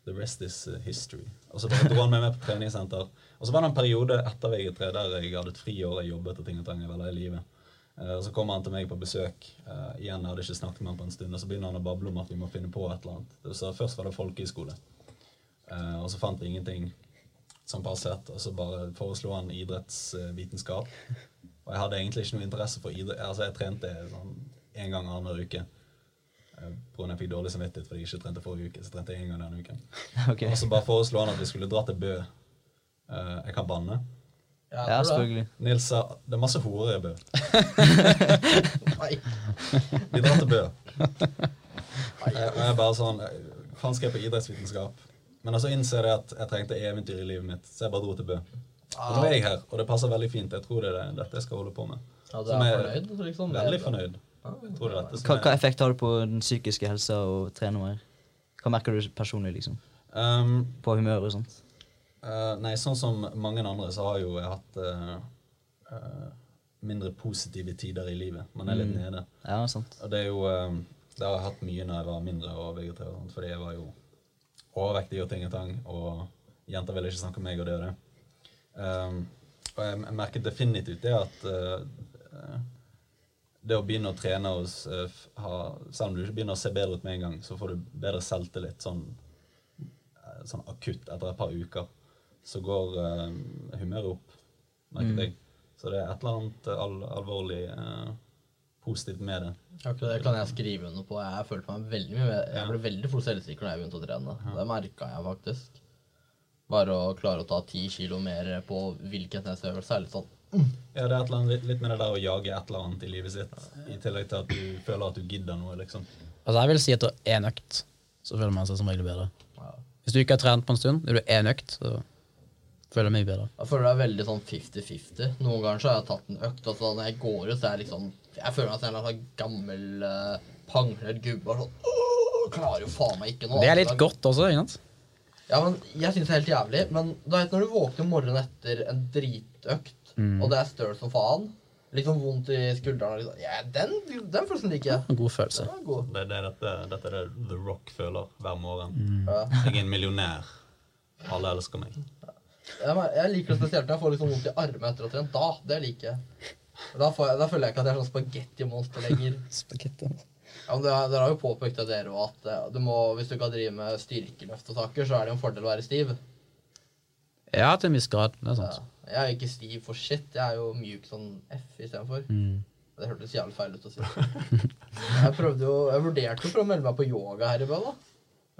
The rest is uh, history. Og så dro han med meg på treningssenter. Og så var det en periode etter VG3 der jeg hadde et friår, jeg jobbet og ting og tang, i livet. Eh, og så kommer han til meg på besøk. Uh, igjen, jeg hadde ikke snakket med han på en stund. Og så begynner han å bable om at vi må finne på et eller annet. Så først var det folkehøyskole. Uh, og så fant vi ingenting som passet, og så bare foreslo han idrettsvitenskap. Og jeg hadde egentlig ikke noe interesse for idrett. Altså, jeg trente sånn en gang annenhver uke. Eh, av jeg fikk dårlig samvittighet fordi jeg ikke trente forrige uke. Så trente jeg en gang denne uken. Okay. Og så bare foreslo han at vi skulle dra til Bø. Uh, jeg kan banne. Ja, Ja, selvfølgelig. Nils sa det er masse horer i Bø. Nei. Vi drar til Bø. Jeg, og jeg bare sånn eh, Faen, skal jeg på idrettsvitenskap? Men så innser jeg at jeg trengte eventyr i livet mitt, så jeg bare dro til Bø. Og nå er jeg her, og det passer veldig fint. Jeg tror det er det- dette jeg skal holde på med. Ja, du er er fornøyd? Liksom, Veldig fornøyd. Ja, Hva, hva effekt har det på den psykiske helsa å trene mer? Hva merker du personlig, liksom? um, På humøret og sånt? Uh, Nei, sånn som mange andre, så har jo jeg hatt uh, uh, mindre positive tider i livet. Man er litt Mm. nede. Ja, sant. Og det er jo Det har jeg hatt mye når jeg var mindre og vegetarian, fordi jeg var jo overvektig og ting og tang, og jenter ville ikke snakke med meg og det og det. Um, og jeg, jeg merket definitivt det at eh, det å begynne å trene hos s- eh, ha, Selv om du ikke begynner å se bedre ut med en gang, så får du bedre selvtillit sånn, eh, sånn akutt etter et par uker. Så går uh, humøret opp, merket Mm. jeg. Så det er et eller annet al alvorlig positivt med det. Akkurat det kan jeg skrive under på. Jeg følte meg veldig mye Jeg ble veldig fort selvsikker når jeg begynte å trene. Det merka jeg faktisk. Bare å klare å ta ti kilo mer på hvilken helst øvelse er litt sånn Ja, det er et eller annet, litt- med det der å jage et eller annet i livet sitt, i tillegg til at du føler at du gidder noe, liksom. Altså Jeg vil si at etter én økt så føler man seg som regel bedre. Hvis du ikke har trent på en stund, er du én økt, så føler jeg meg bedre. Jeg føler det er veldig sånn 50-50. Noen ganger så har jeg tatt en økt, og så når jeg går ut, så er jeg liksom Jeg føler meg som en eller annen sånn gammel uh, panglet gubbe sånn «Åh, Klarer jo faen meg ikke noe. Det er litt godt også, ikke sant? Ja, men Jeg syns det er helt jævlig. Men du vet når du våkner morgenen etter en dritøkt, Mm. og det er støl som faen Litt sånn vondt i skuldrene. Liksom. Ja, den, den følelsen liker jeg. En god følelse. Er god. Det, det, er dette, dette er det The Rock føler hver morgen. Mm. Ja. Jeg er en millionær. Alle elsker meg. Jeg, jeg liker det spesielt når jeg får liksom vondt i armene etter å ha trent. Da, det liker jeg. Da, får jeg. da føler jeg ikke at jeg er sånn spagettimonster lenger. Spagetti. Ja, men dere, dere har jo påpekt av dere òg, at eh, du må, hvis du kan drive med styrkeløft og saker, så er det jo en fordel å være stiv. Ja, til en viss grad. Det er Ja. sant. Jeg er ikke stiv for shit. Jeg er jo mjuk sånn F istedenfor. Mm. Det hørtes jævlig feil ut å si. Jeg prøvde jo, jeg vurderte jo for å melde meg på yoga her i bø.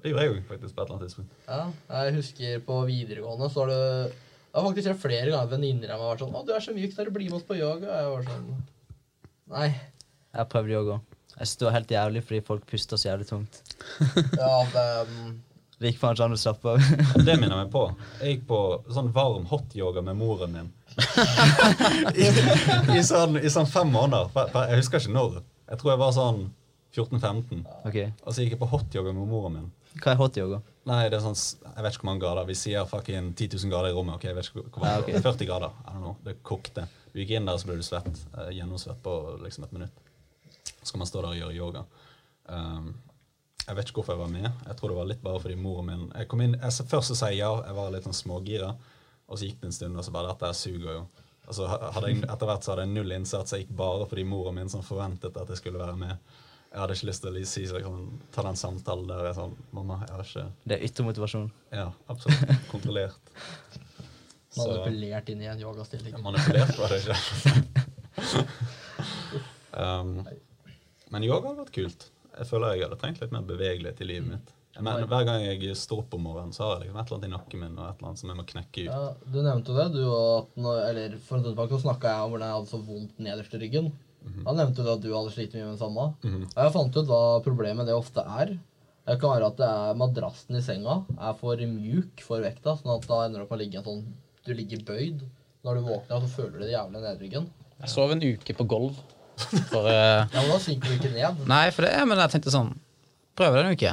Det gjorde jeg jo faktisk på et eller annet tidspunkt. Ja, jeg husker på videregående så har det Det har faktisk skjedd flere ganger at venninner av meg har vært sånn 'Å, du er så myk, du blir med oss på yoga.' Jeg var sånn Nei. Jeg prøvde yoga. Jeg synes det var helt jævlig fordi folk puster så jævlig tungt. Ja, det um, Det gikk faen ikke an å slappe av. Det minner meg på. Jeg gikk på sånn varm hot-yoga med moren min. I, i, sånn, I sånn fem måneder. Jeg husker ikke når. Jeg tror jeg var sånn 14-15. Okay. Og så gikk jeg på hot-yoga med moren min. Hva er hot yoga? Nei, det er sånn, jeg vet ikke hvor mange grader. Vi sier fucking 10 000 grader i rommet. ok, jeg vet ikke hvor Ja, okay. 40 grader. I don't know, Det kokte. Du gikk inn der, så ble du svett. eh, Gjennomsvett på liksom et minutt. Så skal man stå der og gjøre yoga. Um, jeg vet ikke hvorfor jeg var med. Jeg tror det var litt bare fordi moren min jeg kom inn, jeg, Først så sa jeg ja, jeg var litt sånn smågira. Og så gikk det en stund, og så bare dette suger jo. Og så hadde jeg, Etter hvert så hadde jeg null innsats. Jeg gikk bare fordi moren min som forventet at jeg skulle være med. Jeg hadde ikke lyst til å si så jeg kan ta den samtalen der. Jeg er sånn, Mamma, jeg har ikke Det er ytre motivasjon. ja, absolutt. Kontrollert. Så manipulert inn i en yogastilling. manipulert var det ikke. um, men yoga har vært kult. Jeg føler jeg hadde trengt litt mer bevegelighet i livet mitt. Men hver gang jeg står opp om morgenen, så har jeg liksom et eller annet i nakken min og et eller annet som jeg må knekke ut. Ja, du nevnte det, du, at når, eller for en stund tilbake så snakka jeg om hvordan jeg hadde så vondt nederst i ryggen. Da nevnte du at du hadde slitt mye med det samme. Mhm. Og jeg fant ut hva problemet det ofte er. Det kan være at det er madrassen i senga er for mjuk for vekta, sånn at da ender du opp med å ligge en sånn Du ligger bøyd. Når du våkner, så føler du det jævlig i nedryggen. Jeg sov en uke på gulv. For, uh, Ja, men da synker du ikke ned. nei, for det, men jeg tenkte sånn Prøve det en uke.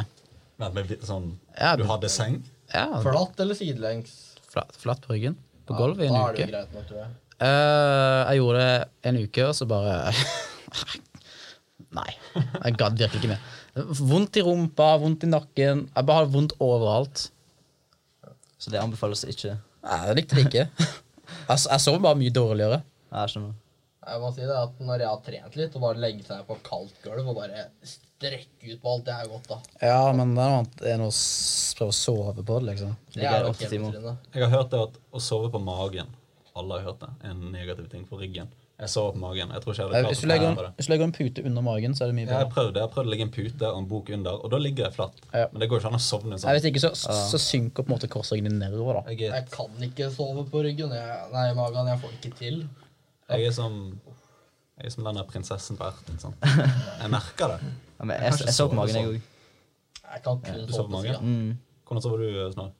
Men men, sånn, Ja, du hadde seng? Ja, Flatt eller sidelengs. flatt, flatt på ryggen. På gulvet i en da er det greit nok, tror jeg. Uh, jeg gjorde det en uke, og så bare Nei. Jeg gadd virkelig ikke mer. Vondt i rumpa, vondt i nakken. Jeg bare hadde vondt overalt. Så det anbefales ikke. Nei, Jeg likte det ikke. Jeg, jeg sov bare mye dårligere. Ja, Jeg skjønner. Jeg må si det at Når jeg har trent litt og bare legge seg på kaldt gulv og bare strekke ut på alt, det er godt, da. Ja, men det er noe å prøve å sove på det, liksom. Det er kjempetrynet. Jeg har hørt det at å sove på magen Alle har hørt det. er En negativ ting for ryggen. Jeg sover på magen. Jeg tror ikke jeg hadde Hvis du legger en, det. hvis du legger en pute under magen, så er det mye Jeg har prøvd det. Jeg har prøvd å legge en pute og en bok under, og da ligger jeg flatt. Ja. Men det går ikke an å sovne Nei, sånn. hvis ikke, så, så synker på en måte korsryggen din nedover, da. Jeg Jeg kan ikke sove på ryggen. Jeg, nei, magen. Jeg får ikke til. Jeg er som Jeg er som den der prinsessen på erten. Sånn. Jeg merker det. Ja, men Jeg jeg, jeg, så på magen, jeg sånn. òg. Jeg kan kun du sove sover på på sida. Mm. Hvordan sover du, Snorre?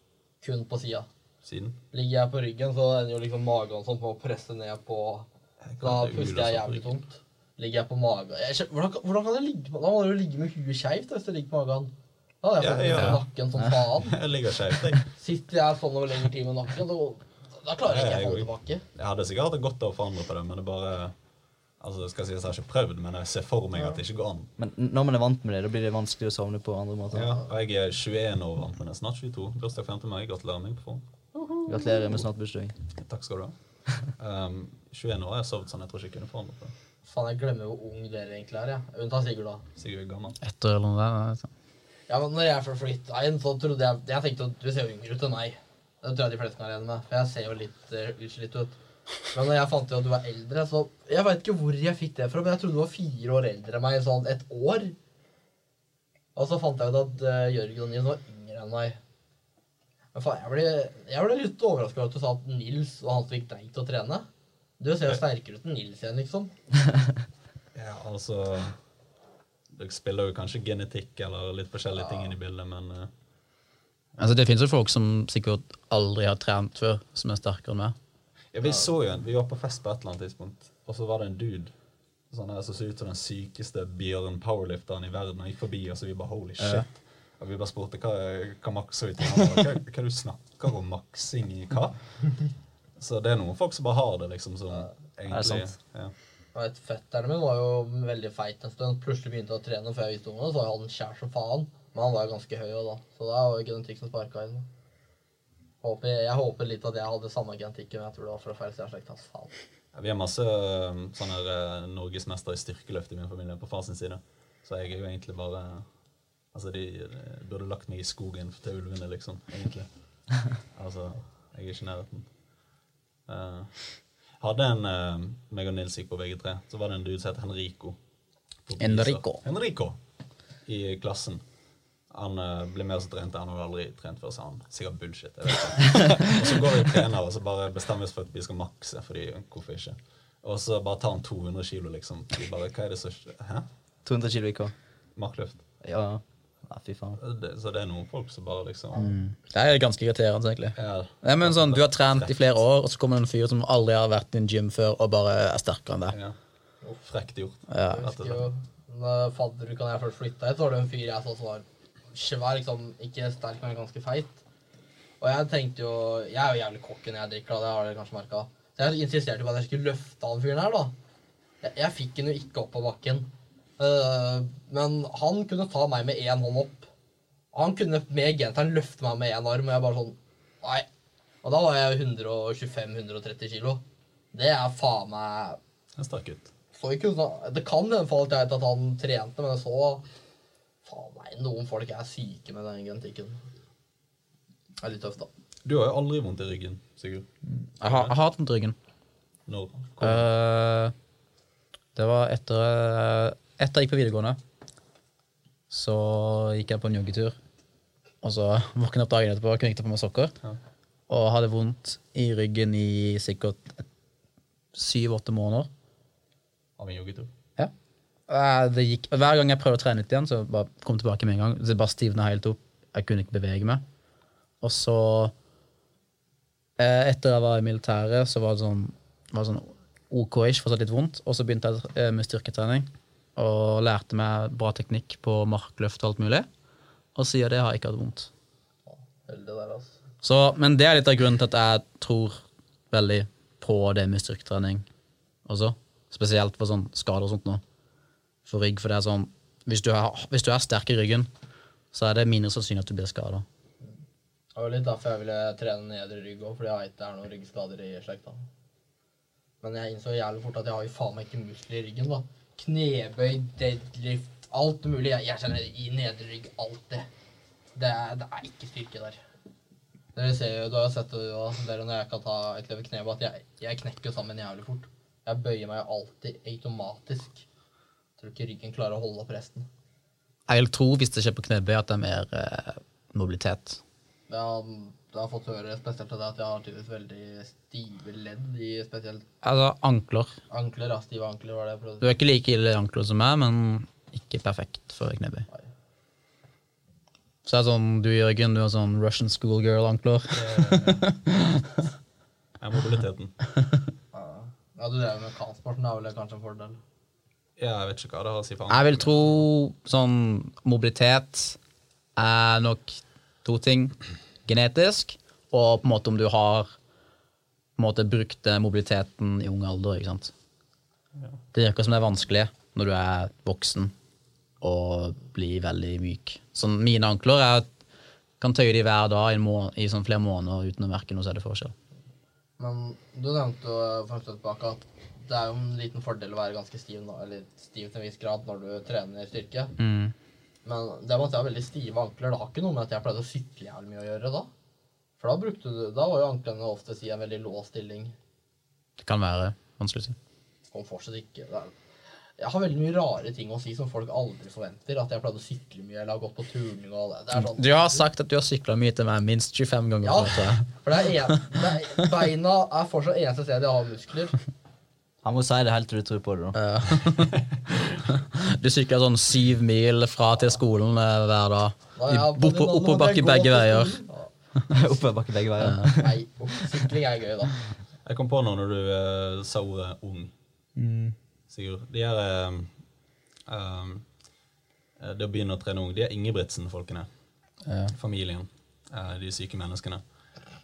Kun på sida. Siden? Ligger jeg på ryggen, så ender jo liksom magen sånn på å presse ned på Da Det er puster jeg jævlig ryggen. tungt. Ligger jeg på magen jeg, skjø- hvordan, kan- hvordan kan jeg ligge på Da må du jo ligge med huet skeivt hvis du ligger på magen. Da hadde jeg fått Ja, ja. nakken som faen. Jeg ligger skjevt, jeg. Sitter jeg sånn over lengre tid med nakken, da, da klarer jeg ikke jeg å holde tilbake. Jeg hadde sikkert hatt det godt av å forandre på det, men det bare Altså, skal jeg si at jeg har ikke prøvd, men jeg ser for meg at det ikke går an. Men når man er vant med det, da blir det vanskelig å sovne på andre måter. Ja, og jeg er 21 år vant med det. Snart 22. Bursdag 5. mai. Gratulerer meg på forhånd. Gratulerer med snart bursdag. Takk skal du ha. Um, 21 år har jeg sovet sånn. Jeg tror ikke jeg kunne forandret det. Faen, jeg glemmer hvor ung dere egentlig er, Ja. Unntatt Sigurd, da. Sigurd er gammel. Etter eller noe der. Ja, men når jeg først flytta inn, så trodde jeg Jeg tenkte at du ser jo yngre ut enn meg. Det tror jeg de fleste kan regne med, for jeg ser jo litt uh, utslitt ut. Men når jeg fant ut at du var eldre, så Jeg veit ikke hvor jeg fikk det fra, men jeg trodde du var fire år eldre enn meg, sånn et år. Og så fant jeg ut at uh, Jørgen og Nils var yngre enn meg. Men faen, jeg ble, jeg ble litt overraska over at du sa at Nils og han som deg til å trene. Du ser jo sterkere ut enn Nils igjen, liksom. Ja, altså Dere spiller jo kanskje genetikk eller litt forskjellige ting inn i bildet, men uh, Altså, det finnes jo folk som sikkert aldri har trent før, som er sterkere enn meg. ja, Vi så jo en Vi var på fest på et eller annet tidspunkt, og så var det en dude sånn her, som så ut som den sykeste Bjørn powerlifteren i verden. og gikk forbi, og så vi bare holy shit. Og vi bare spurte hva, hva maks så ut til. Han bare, Hva, hva du snakker om maksing i hva? Så det er noen folk som bare har det, liksom, som egentlig sant? ja. Jeg vet, Fetteren min var jo veldig feit en stund. Plutselig begynte å trene før jeg visste om det. Så hadde han kjær som faen. Men han var ganske høy òg, da. Så det var jo genetikk som sparka inn. Håper, jeg håper litt at jeg hadde samme genetikken, men jeg tror det var fra feil av Ja, Vi har masse um, sånne eh, i styrkeløft i min familie på far sin side. Så jeg er jo egentlig bare Altså, de eh, burde lagt meg i skogen til ulvene, liksom. Egentlig. Altså, jeg er ikke i nærheten. Uh, hadde en uh, meg og Nils gikk på VG3, så var det en dude som het Henrico. Enrico. Henrico i klassen. Han eh, blir mer så trent. Han har aldri trent før, så han sikkert bullshit. Jeg vet ikke. og så går vi og trener, og så bare bestemmer vi oss for at vi skal makse. fordi hvorfor ikke? Og så bare tar han 200 kilo, liksom. Vi bare, hva er det så Hæ? 200 kilo i hva? Markløft. Ja. ja, fy faen. Det, så det er noen folk som bare liksom Det er ganske irriterende, egentlig. ja, men sånn, Du har trent i flere år, og så kommer det en fyr som aldri har vært i en gym før, og bare er sterkere enn deg. ja. Frekt gjort. Ja. Jeg husker jo når fadderuka da jeg først flytta hit, var det en fyr jeg så som var svær, liksom, ikke sterk, men ganske feit. Og jeg tenkte jo Jeg er jo jævlig cocky når jeg drikker, da, det har dere kanskje merka. Så jeg insisterte på at jeg skulle løfte han fyren her, da. Jeg, jeg fikk han jo ikke opp på bakken. Uh, men han kunne ta meg med én hånd opp. Han kunne med genseren løfte meg med én arm, og jeg bare sånn Nei. Og da var jeg 125-130 kilo. Det er faen meg En sterk gutt. Det kan hende at jeg vet at han trente, men jeg så Faen meg, noen folk er syke med den genetikken. Det er litt tøft, da. Du har jo aldri vondt i ryggen, Sigurd. Jeg har, jeg har hatt vondt i ryggen. No. Uh, det var etter eh, Etter jeg gikk på videregående, så gikk jeg på en joggetur. Og så våkna jeg opp dagen etterpå, kunne ikke ta på meg sokker. Ja. Og hadde vondt i ryggen i sikkert syv-åtte måneder. Av en joggetur? Eh, Det gikk, hver gang jeg prøvde å trene litt igjen, så bare kom tilbake med en gang. Det bare stivna helt opp. Jeg kunne ikke bevege meg. Og så eh, Etter jeg var i militæret, så var det sånn, var det sånn OK-ish, fortsatt litt vondt. Og så begynte jeg eh, med styrketrening og lærte meg bra teknikk på markløft og alt mulig. Og siden det har jeg ikke hatt vondt. Altså. Så, men det er litt av grunnen til at jeg tror veldig på det med styrketrening også. Spesielt for sånn skader og sånt nå. For rygg, for det er sånn Hvis du er, hvis du er sterk i ryggen, så er det mindre sannsynlig at du blir skada. Det var litt derfor jeg ville trene nedre rygg òg, fordi jeg det er noen ryggskader i slekta. Men jeg innså jævlig fort at jeg har jo faen meg ikke muskler i ryggen, da. Knebøy, deadlift, alt mulig. Jeg, jeg kjenner i nedre rygg alt det. Det er, det er ikke styrke der. Dere ser jo, Du har jo sett det jo, dere når jeg kan ta et løp i kneet, at jeg, jeg knekker sammen jævlig fort. Jeg bøyer meg alltid automatisk. Tror ikke ryggen klarer å holde opp resten. Jeg vil tro, hvis det skjer på knebøy, at det er mer eh, mobilitet. Ja, du jeg har fått høre spesielt av deg at jeg har tydeligvis veldig stive ledd i spesielt Altså ankler. ankler. Ja, stive ankler var det jeg Du er ikke like ille i ankler som meg, men ikke perfekt for knebøy. Nei. Så det er sånn, du Jørgen, du har sånn Russian schoolgirl-ankler. Det Er mobiliteten. Ja, ja du drev med kampsporten, det er vel kanskje en fordel. Ja, jeg vet ikke hva det har å si for Jeg vil tro sånn mobilitet er nok to ting. Genetisk, og på en måte om du har på en måte brukt mobiliteten i ung alder. ikke sant? Det virker som det er vanskelig når du er voksen og blir veldig myk. Sånn, mine ankler jeg kan tøye de hver dag i, må i sånn flere måneder uten å merke noe særlig forskjell. Men du nevnte jo for en stund tilbake at det er jo en liten fordel å være ganske stiv, eller stiv til en viss grad når du trener styrke. Mm. Men det med at jeg har veldig stive ankler, det har ikke noe med at jeg pleide å sykle jævlig mye å gjøre da. For da brukte du, da var jo anklene oftest i en veldig låst stilling. Det kan være vanskelig å si. Kom fortsatt ikke. Jeg har veldig mye rare ting å si som folk aldri forventer. At jeg pleide å sykle mye eller har gått på turning og det. det sånn, Du har sagt at du har sykla mye til meg minst 25 ganger. Ja. For det er en, det er, beina er fortsatt eneste sted jeg har muskler. Han må si det helt til du tror på det. da. Du sykler sånn syv mil fra til skolen eh, hver dag. Oppoverbakke begge veier. Oppoverbakke begge veier. Nei, sykling er gøy, da. Jeg kom på noe når du uh, sa ordet ung, Sigurd. De er um, eh, Det å begynne å trene ung, de er Ingebrigtsen-folkene. Ja. Familien. Uh, de syke menneskene.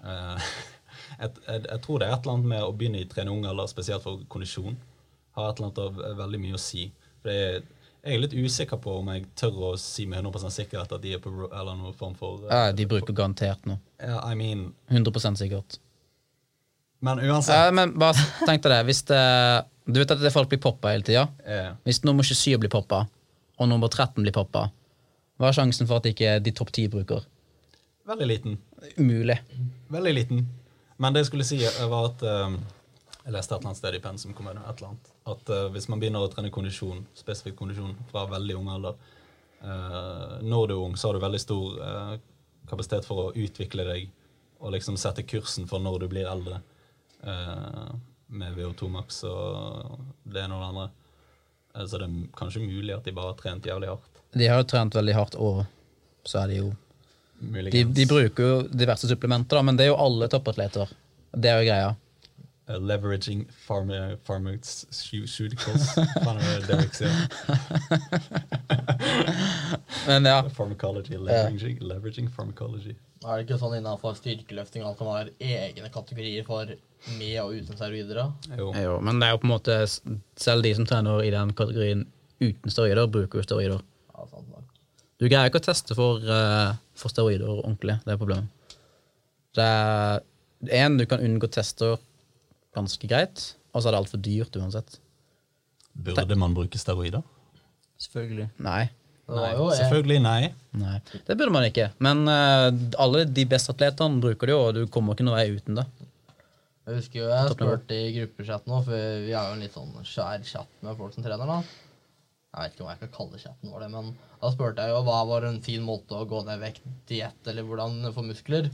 Eh, et, jeg, jeg tror det er et eller annet med å begynne i trene ung alder, spesielt for kondisjon, har et eller annet av, eh, veldig mye å si. For det er, jeg er litt usikker på om jeg tør å si med 100% sikkerhet at de er på eller noen form for eh, Ja, de bruker garantert noe. ja, I mean 100% sikkert. Men uansett Ja, men bare tenk deg det. Hvis det Du vet at det folk blir poppa hele tida? Yeah. Hvis nummer 27 blir poppa, og nummer 13 blir poppa, hva er sjansen for at ikke de topp 10 bruker? Veldig liten. Umulig. Veldig liten. Men det jeg skulle si, eh, var at eh, Jeg leste et eller annet sted i Pensum kommune et eller annet, at eh, hvis man begynner å trene kondisjon, spesifikk kondisjon fra veldig ung alder, når du er ung, så har du veldig stor kapasitet for å utvikle deg og liksom sette kursen for når du blir eldre. med VO2 Max og det ene og det andre. Så det er kanskje mulig at de bare har trent jævlig hardt. De har jo trent veldig hardt, og så er de jo De, de bruker jo diverse supplementer, da, men det er jo alle toppatleter. Det er jo greia. Uh, leveraging pharma, pharmaceuticals. Er Derek? Men ja. Pharmacology. Leveraging, leveraging pharmacology. Er det ikke sånn innenfor styrkeløfting at man har egne kategorier for med og uten steroider? Jo. Jo, men det er jo på en måte Selv de som trener i den kategorien uten steroider, bruker jo steroider. Du greier ikke å teste for, eh, for steroider ordentlig. Det er problemet. Det er en, du kan unngå tester ganske greit, og så er det altfor dyrt uansett. Burde man bruke steroider? Selvfølgelig. Nei. Nei, jo selvfølgelig nei. Nei, Det burde man ikke. Men uh, alle de beste atletene bruker det jo, og du kommer ikke noen vei uten det. jeg husker jo jeg spurte i gruppechat nå, for vi har jo en litt sånn skjær chat med folk som trener. da. Jeg vet ikke om jeg kan kalle chatten vår det, men da spurte jeg jo hva var en fin måte å gå ned vekt, diett eller hvordan få muskler.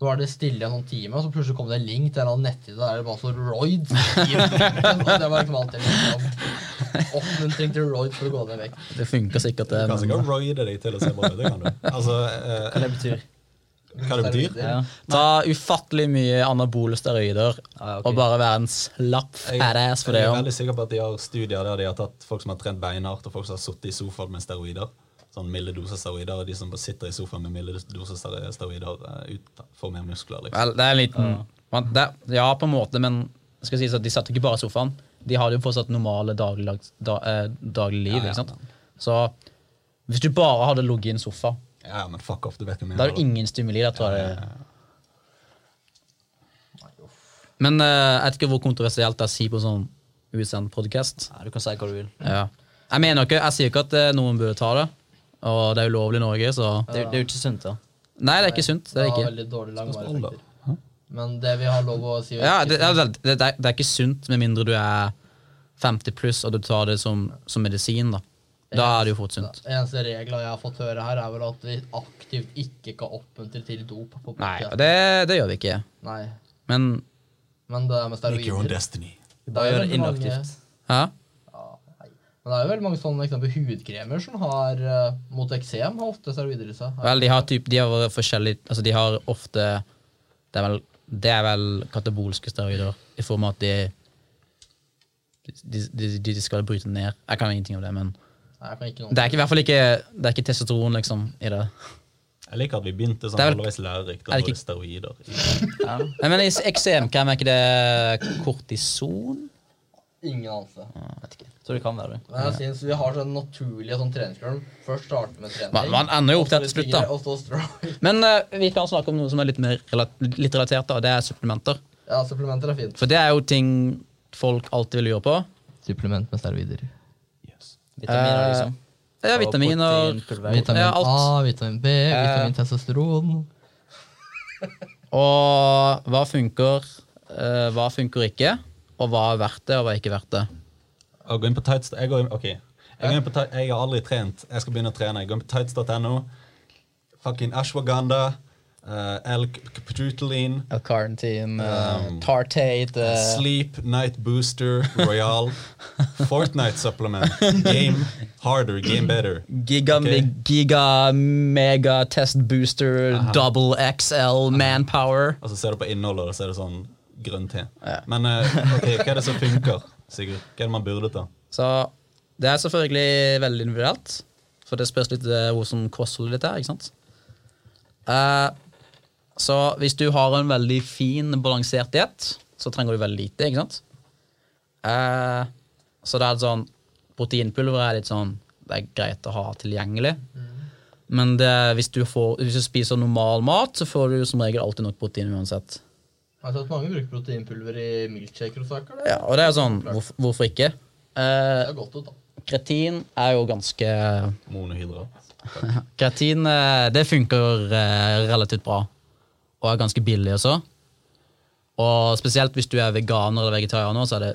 Så var det stille en sånn time, og så plutselig kom det en link til en nettside der det bare så roids. og det var liksom alltid liksom, oppmuntring til roids for å gå ned vekt. Det funker sikkert, Du det. kan Men, sikkert roide deg til å se bra ut. Det kan du. Altså, eh, Hva det betyr? Hva det betyr? Ja. ta ufattelig mye anabole steroider Ah, okay. og bare være en slapp Jeg, fatass for det. jeg er veldig sikker på at de har studier der de har tatt folk som har trent beinhardt, og folk som har sittet i sofaen med steroider. Sånn milde doser steroider, og de som bare sitter i sofaen med milde doser steroider, eh, ut, får mer muskler. liksom. Vel, det er en liten man, det, Ja, på en måte, men skal si at de satt ikke bare i sofaen. De hadde jo fortsatt normale daglig, da, eh, daglig liv. Ja, ja, ikke sant? Så hvis du bare hadde ligget i en sofa, Ja, men fuck off, du vet hva jeg da er mener. det ingen stimuli. Da, tror jeg. Ja, Men uh, jeg vet ikke hvor kontroversielt det er å si på sånn usendt podkast. Ja, du kan si hva du vil. Ja. Jeg mener ikke, jeg sier ikke at eh, noen burde ta det, og det er ulovlig i Norge, så Det, det er jo ikke sunt, da. Nei, det er ikke sunt. Det er det har ikke. veldig dårlig langvarig. Men det vi har lov å si Ja, det, det, det, det, er, det er ikke sunt med mindre du er 50 pluss og du tar det som, som medisin. Da Da er det jo fort sunt. Eneste regla jeg har fått høre her, er vel at vi aktivt ikke kan oppmuntre til dop. på Nei, og det, det gjør vi ikke. Nei. Men Men det med Make your own steroider destiny. det er jo gjør det inaktivt. ja, Ja. Men det er jo veldig mange sånne eksempel, hudkremer som har uh, mot eksem, har ofte steroider i seg. vel, de har, typ, de har forskjellige Altså, de har ofte Det er vel, det er vel katabolske steroider i form av at de de, de, de skal bryte ned. Jeg kan ingenting om det, men Nei, det er ikke, i hvert fall ikke Det er ikke testosteron liksom, i det. Jeg liker at vi begynte sånn Det er vel- halvveis lærerikt. er det ikke- steroider. Ja. Nei, men i eksemkrem, er ikke det kortison? Ingen anelse. Vet ikke. Så det kan være det. Men jeg synes vi har sånn naturlige sånn treningsprogram. Først starte med trening. Man, man ender jo opp til slutt, da. Men uh, vi kan snakke om noe som er litt mer litt relatert, da, og det er supplementer. Ja, supplementer er fint. For det er jo ting folk alltid vil gjøre på. Supplement med steroider. Vitaminer, Eh, liksom. Ja, Og vitaminer. Vitamin Ja. A, vitamin B, vitamin testosteron. Og hva funker, eh, hva funker ikke, og hva er verdt det, og hva er ikke verdt det. Å gå inn på tights... Jeg, går inn, okay. jeg, går inn på, jeg har aldri trent. Jeg skal begynne å trene. Jeg går inn på tights.no. Fucking ashwagandha. Uh, L-putulin. L-Carantine. Um, tartate Uh, Sleep, Night Booster, Royal. Fortnite supplement. Game harder, game better. Giga, okay. giga mega test booster, double XL manpower. Og så ser du på innholdet, og så er det sånn grønn te. Ja. Men uh, ok, hva er det som funker, Sigurd? Hva er det man burde ta? Så det er selvfølgelig veldig individuelt. For det spørs litt eh, hvordan kostholdet ditt er. ikke sant? Eh, så hvis du har en veldig fin, balansert diett, så trenger du veldig lite. ikke sant? Eh, så det er sånn Proteinpulver er litt sånn Det er greit å ha tilgjengelig. Men det, hvis, du får, hvis du spiser normal mat, så får du som regel alltid nok protein uansett. Jeg har sett mange bruker proteinpulver i milkshaker og saker. Det, Ja, og det er sånn, hvorfor, hvorfor ikke? det Eh, er godt ut, da. Kretin er jo ganske Monohydrat. Kreatin eh, det funker eh, relativt bra, og er ganske billig også. Og spesielt hvis du er veganer eller vegetarianer, så er det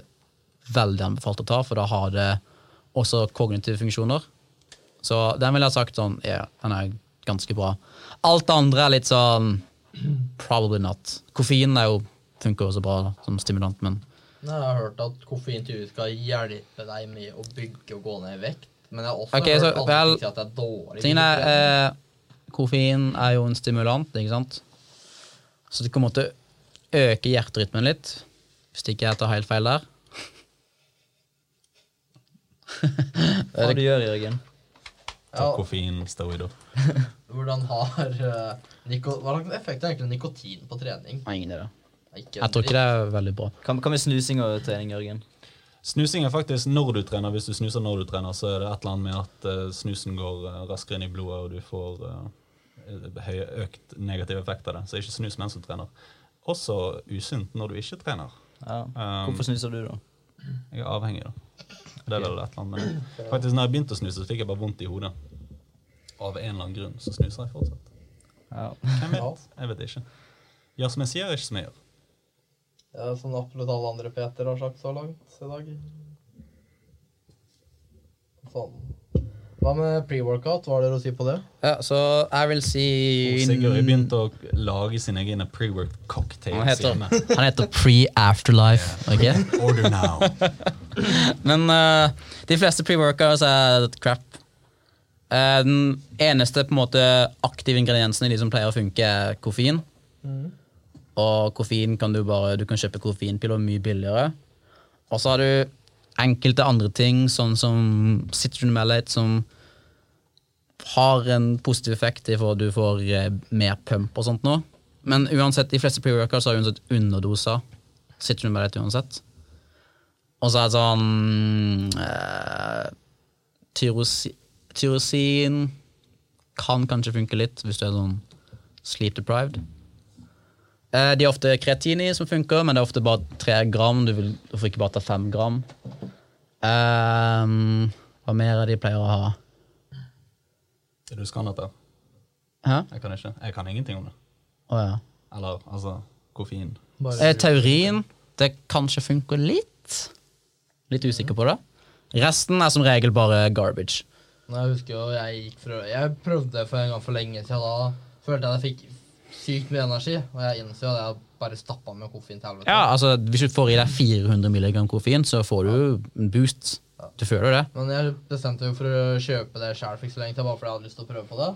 veldig anbefalt å ta, for da har det også kognitive funksjoner. Så den ville jeg sagt sånn, ja, den er ganske bra. Alt det andre er litt sånn probably not. Koffein er jo, funker også bra som stimulant, men Jeg har hørt at koffein tydeligvis skal hjelpe deg med å bygge og gå ned i vekt. Men jeg har også okay, hørt så, andre vel, si at det er dårlig. er, eh, koffein er jo en stimulant, ikke sant? Så det kommer til å øke hjerterytmen litt, hvis ikke jeg tar helt feil der. Hva du gjør Jørgen? Ta Koffein, steroider. hvordan har eh, niko Hva slags effekt har egentlig nikotin på trening? Nei, ingen idé. Ikke Jeg tror ikke det er veldig bra. Hva med snusing og trening, Jørgen? Snusing er faktisk når du trener. Hvis du snuser når du trener, så er det et eller annet med at eh, snusen går eh, raskere inn i blodet, og du får økt negativ effekt av det. Så ikke snus mens du trener. Også usunt når du ikke trener. Ja. Um, Hvorfor snuser du, da? Jeg er avhengig, da. Det er vel et eller annet Men. Faktisk, når jeg begynte å snuse, så fikk jeg bare vondt i hodet. Av en eller annen grunn så snuser jeg fortsatt. Ja. Hvem vet? Jeg vet ikke. Gjør som jeg sier, ikke som jeg gjør. Ja, som absolutt alle andre Peter har sagt så langt i dag. Sånn. Hva med pre-workout? Hva har dere å si på det? Ja, så jeg vil si Sigurd har begynt å lage sine egne pre-worked cocktails Han heter, han heter Pre-Afterlife. ok? Order now. Men uh, de fleste pre-workouts er crap. Uh, den eneste på en måte aktive ingrediensen i de som pleier å funke, er koffein. Og koffein kan du bare Du kan kjøpe koffeinpiller mye billigere. Og så har du enkelte andre ting, sånn som citron malate, som har en positiv effekt i for at du får eh, mer pump og sånt nå. Men uansett, de fleste pre-workers har uansett underdoser citron malate uansett. Og så er det sånn eh, tyrosi, Tyrosin kan kanskje funke litt hvis du er sånn sleep deprived. Eh, de har ofte kretini som funker, men det er ofte bare tre gram. Du, vil, du får ikke bare ta fem gram. Um, hva mer er de pleier å ha? Er du skannet der? Hæ? Jeg kan ikke. Jeg kan ingenting om det. Oh, ja. Eller altså koffein. Eh, taurin, det kanskje funker litt. Litt usikker på det. Resten er som regel bare garbage. Nei, Jeg husker jo jeg gikk fra, Jeg prøvde for en gang for lenge siden. Da følte jeg at jeg fikk sykt mye energi. Og jeg innså at jeg bare stappa med koffein til helvete. Ja, altså Hvis du får i deg 400 mg koffein, så får du en boost. Du føler det. Men jeg bestemte jo for å kjøpe det sjøl for ikke så lenge til, bare fordi jeg hadde lyst til å prøve på det.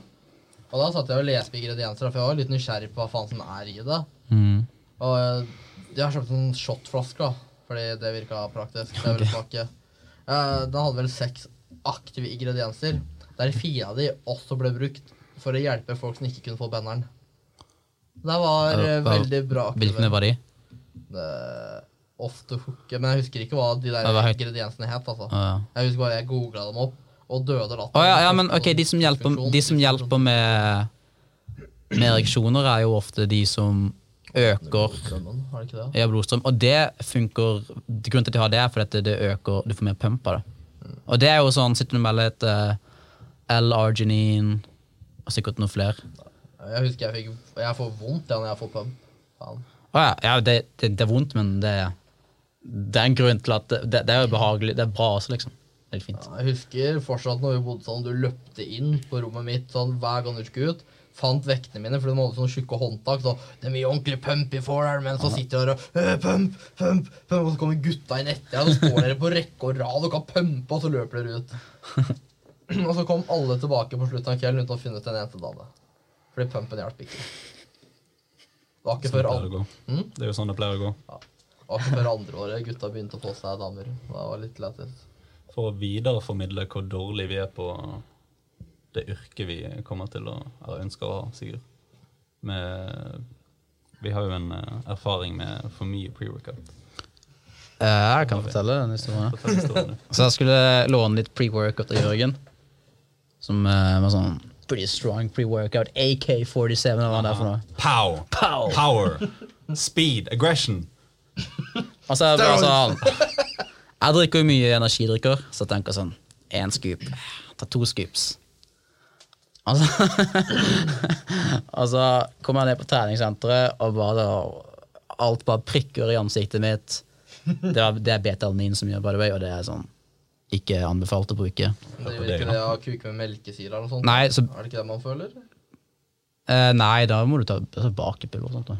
Og da satt jeg og leste på ingredienser, for jeg var litt nysgjerrig på hva faen som er i det. Mm. Og eh, jeg har kjøpt en shotflaske, da, fordi det virka praktisk. Det ville smake. Eh, Den hadde vel seks aktive ingredienser, der fire av de også ble brukt for å hjelpe folk som ikke kunne få benderen. Det var uh, veldig bra. Hvilken var de? Det- Ofte hook, men jeg husker ikke hva de der ingrediensene het. altså. Å ja. Jeg husker bare jeg googla dem opp, og døde latter. Å ja, ja, men ok, de som hjelper, de som hjelper med, med ereksjoner, er jo ofte de som øker har det ikke det? ja, blodstrøm. Og det funker Grunnen til at de har det, er fordi at det øker Du får mer pump av det. Og det er jo sånn sitter du med litt uh, L-arginine og sikkert noe flere. Jeg husker jeg fikk Jeg får vondt ja, når jeg får pump. Faen. Å ja, ja det, det, det er vondt, men det, det er en grunn til at det, er jo behagelig. Det er bra også, liksom. Det er fint. Ja, jeg husker fortsatt når vi bodde sånn, du løpte inn på rommet mitt sånn hver gang du skulle ut. Fant vektene mine, for de hadde sånne tjukke håndtak. Så det er mye ordentlig pump i får her, men så sitter dere og «Øh, pump, pump, pump, og så kommer gutta inn etter deg, og så står dere på rekke og rad og kan pumpe, og så løper dere ut. og så kom alle tilbake på slutten av kvelden uten å finne ut en eneste dame. Fordi pumpen hjalp ikke. Det var ikke Sånn før andre, gå. Mm? Det er jo sånn det pleier å gå. det var ikke før andre året gutta begynte å få seg damer. Det var litt lettest. For å videreformidle hvor dårlig vi er på det yrket vi kommer til å eller ønsker å ha, Sigurd. Med, vi har jo en eh, erfaring med for mye pre-workout. Eh, jeg kan fortelle den historien. Fortell historien. Så jeg skulle låne litt pre-workout av Jørgen. Som eh, var sånn pretty strong pre-workout. AK-47, hva var det for noe? Pow! Pow! Power! Speed! Aggression! Og så det bare sånn Jeg drikker jo mye energidrikker, så jeg tenker sånn Én scoop. Ta to scoops. Altså så, og så kommer jeg ned på treningssenteret, og bare Alt bare prikker i ansiktet mitt. Det er, det er beta-alanin som gjør by the way, og det er sånn ikke anbefalt å bruke. Det vil ikke det å kuke med melkesyre eller noe sånt? Nei, så, Er det ikke det man føler? eh, nei da må du ta altså, bakepulver og sånt. da.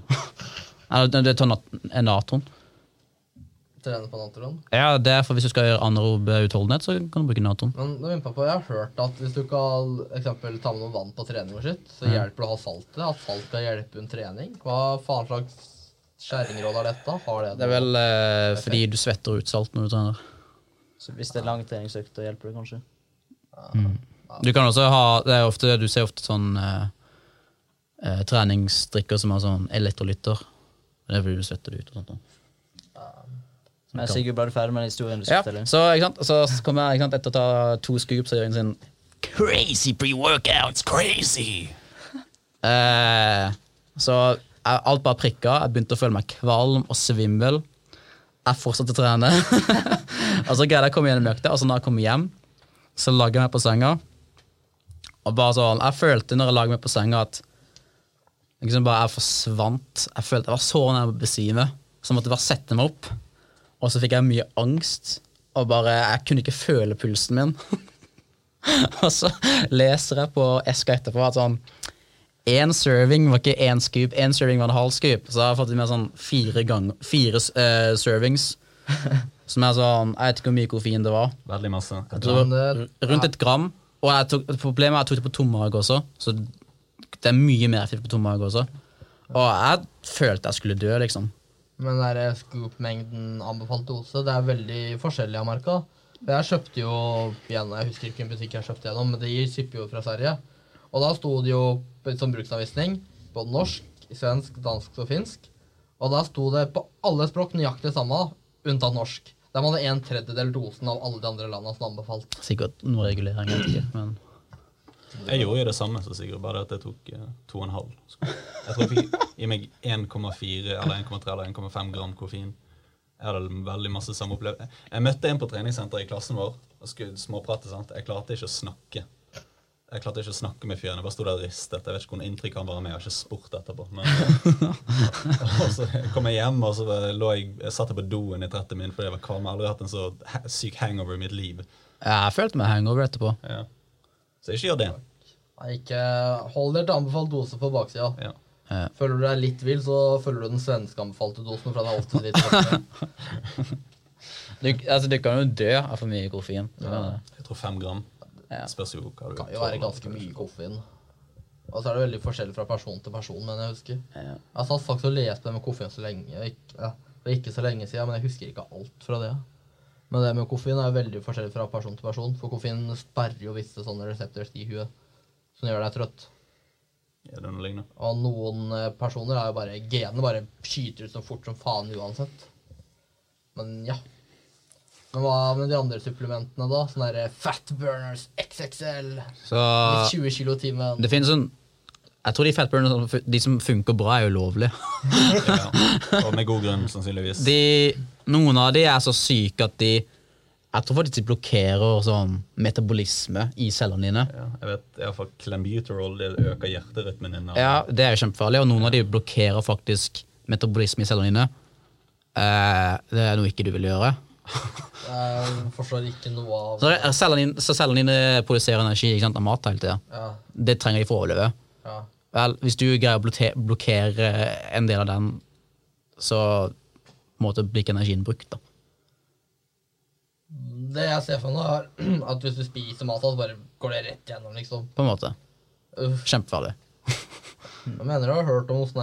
Eller det- det tar nat natron. Trene på natron? Ja, det er for Hvis du skal gjøre anarob utholdenhet, så kan du bruke natron. Men det minner på, jeg har hørt at hvis du kan eksempel, ta med noe vann på trening og sitt, så Mm. hjelper det å ha saltet. At salt kan hjelpe under trening. Hva faen slags skjæringråd er dette? Har det Det er vel eh, fordi du svetter ut salt når du trener. Så hvis det er lang treningsøkt, da hjelper det kanskje. Du kan også ha det er ofte, Du ser ofte sånn eh, eh, treningsdrikker som har sånn elektrolytter. Det er fordi du svetter det ut. og sånt. da. Men Sigurd, ble du ferdig med den historien du Ja, fortelle? så, ikke sant? så kommer jeg ikke sant, etter å ta to scoops så gjør jeg en sånn Crazy pre-workouts, crazy! Eh, så jeg, alt bare prikka. Jeg begynte å føle meg kvalm og svimmel. Jeg fortsatte å trene. og så greide jeg å komme gjennom økta, og så når jeg kom hjem, så la jeg meg på senga. Og bare sånn, Jeg følte når jeg lagde meg på senga, at liksom bare jeg forsvant. Jeg følte jeg var så nær å besvime, så jeg måtte bare sette meg opp. Og så fikk jeg mye angst, og bare, jeg kunne ikke føle pulsen min. og så leser jeg på eska etterpå at sånn Én serving var ikke én scoop, én serving var en halv scoop. Så jeg har fått i meg sånn fire, gang, fire uh, servings. Som er sånn Jeg vet ikke hvor mye koffein det var. Veldig masse. Jeg tror det eh, var rundt et gram. Og jeg tok, problemet er at jeg tok det på tom mage også, så det er mye mer effektivt på tom mage også. Og jeg følte jeg skulle dø, liksom. Men den scoop-mengden anbefalt dose, det er veldig forskjellig av merka. Jeg kjøpte jo igjen, jeg husker ikke hvilken butikk jeg kjøpte gjennom, men de shipper jo fra Sverige. Og da sto det jo som bruksanvisning på norsk, svensk, dansk og finsk. Og da sto det på alle språk nøyaktig det samme, unntatt norsk. De hadde en tredjedel dosen av alle de andre landene som anbefalt. Sikkert noe regulering, jeg vet ikke. Men Jeg gjorde jo det samme som Sigurd, bare at jeg tok eh, 2,5. Jeg tror jeg fikk i meg 1,4 eller 1,3 eller 1,5 gram koffein. Jeg hadde veldig masse samme opplevelse. Jeg møtte en på treningssenteret i klassen vår og skulle småprate. sant? Jeg klarte ikke å snakke. Jeg klarte ikke å snakke med fyren. Jeg bare sto der og ristet. Jeg vet ikke hvordan inntrykk han var med. Jeg har ikke spurt etterpå. Men, og så kom jeg hjem, og så lå jeg, jeg satt jeg på doen i 30 min fordi jeg var kvalm. Jeg har aldri hatt en så syk hangover i mitt liv. jeg følte meg hangover etterpå. Ja. Så ikke gjør det. Nei, Ikke Hold dere til anbefalt dose på baksida. Ja. Ja. Føler du deg litt vill, så følger du den svenske anbefalte dosen. For den er ofte litt. Du, altså, du kan jo dø av for mye koffein. Jeg tror fem gram. Ja. Spørs jo hva du kan jo være ganske mye koffein. Og så er det veldig forskjellig fra person til person, men jeg husker. Ja. Jeg satt faktisk og leste det med koffein så lenge. Ikke, ja, det er ikke så lenge siden, men jeg husker ikke alt fra det. Men det med koffein er veldig forskjellig fra person til person, for koffein sperrer jo visse sånne reseptors i huet som gjør deg trøtt. Ja, det er noe lignende. Og noen eh, personer er jo bare Genene bare skyter ut så fort som faen uansett. Men ja. Men hva med de andre supplementene, da? Sånn derre Fat Burners XXL. Så 20 kilo timen. det finnes sånn Jeg tror de Fat Burners de som funker bra, er jo lovlige. Ja. Og med god grunn, sannsynligvis. De, noen av de er så syke at de Jeg tror faktisk de blokkerer sånn metabolisme i cellene dine. Ja, jeg vet i hvert fall Clenbuterol det øker hjerterytmen din. Ja, Det er jo kjempefarlig, og noen av de blokkerer faktisk metabolisme i cellene dine. Eh, det er noe ikke du vil gjøre. Jeg forstår ikke noe av Så, det cellene dine, så cellene dine produserer energi ikke sant, av mat hele tida. Ja, Det trenger de for å overleve. ja. Vel, Hvis du greier å blokkere en del av den, så måte blir ikke energien brukt. da. Det jeg ser for meg, er at hvis du spiser mat, så bare går det rett gjennom, liksom. På en måte. Uff. Kjempefarlig. Jeg mener du har hørt om noe sånn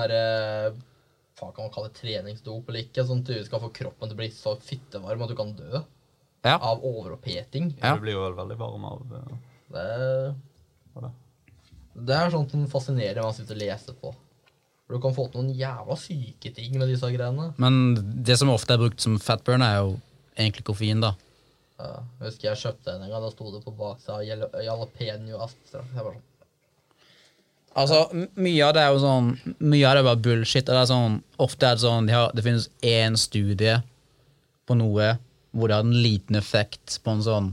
Hva kan man kalle det? Treningsdop eller ikke? Sånn at du skal få kroppen til å bli så fittevarm at du kan dø Ja. av overoppheting. Ja. Du blir jo vel veldig varm av ja. Det, det er sånt som fascinerer meg å sitte og lese på. For du kan få til noen jævla syke ting med disse greiene. Men det som ofte er brukt som fatburn, er jo egentlig koffein. da. Ja, jeg husker jeg kjøpte en en gang, da sto det på baksida jalapeño astra. Jeg bare sånn Altså, Mye av det er jo sånn Mye av det er bare bullshit. Det er sånn, ofte er det sånn de har, Det finnes én studie på noe hvor det har en liten effekt på en sånn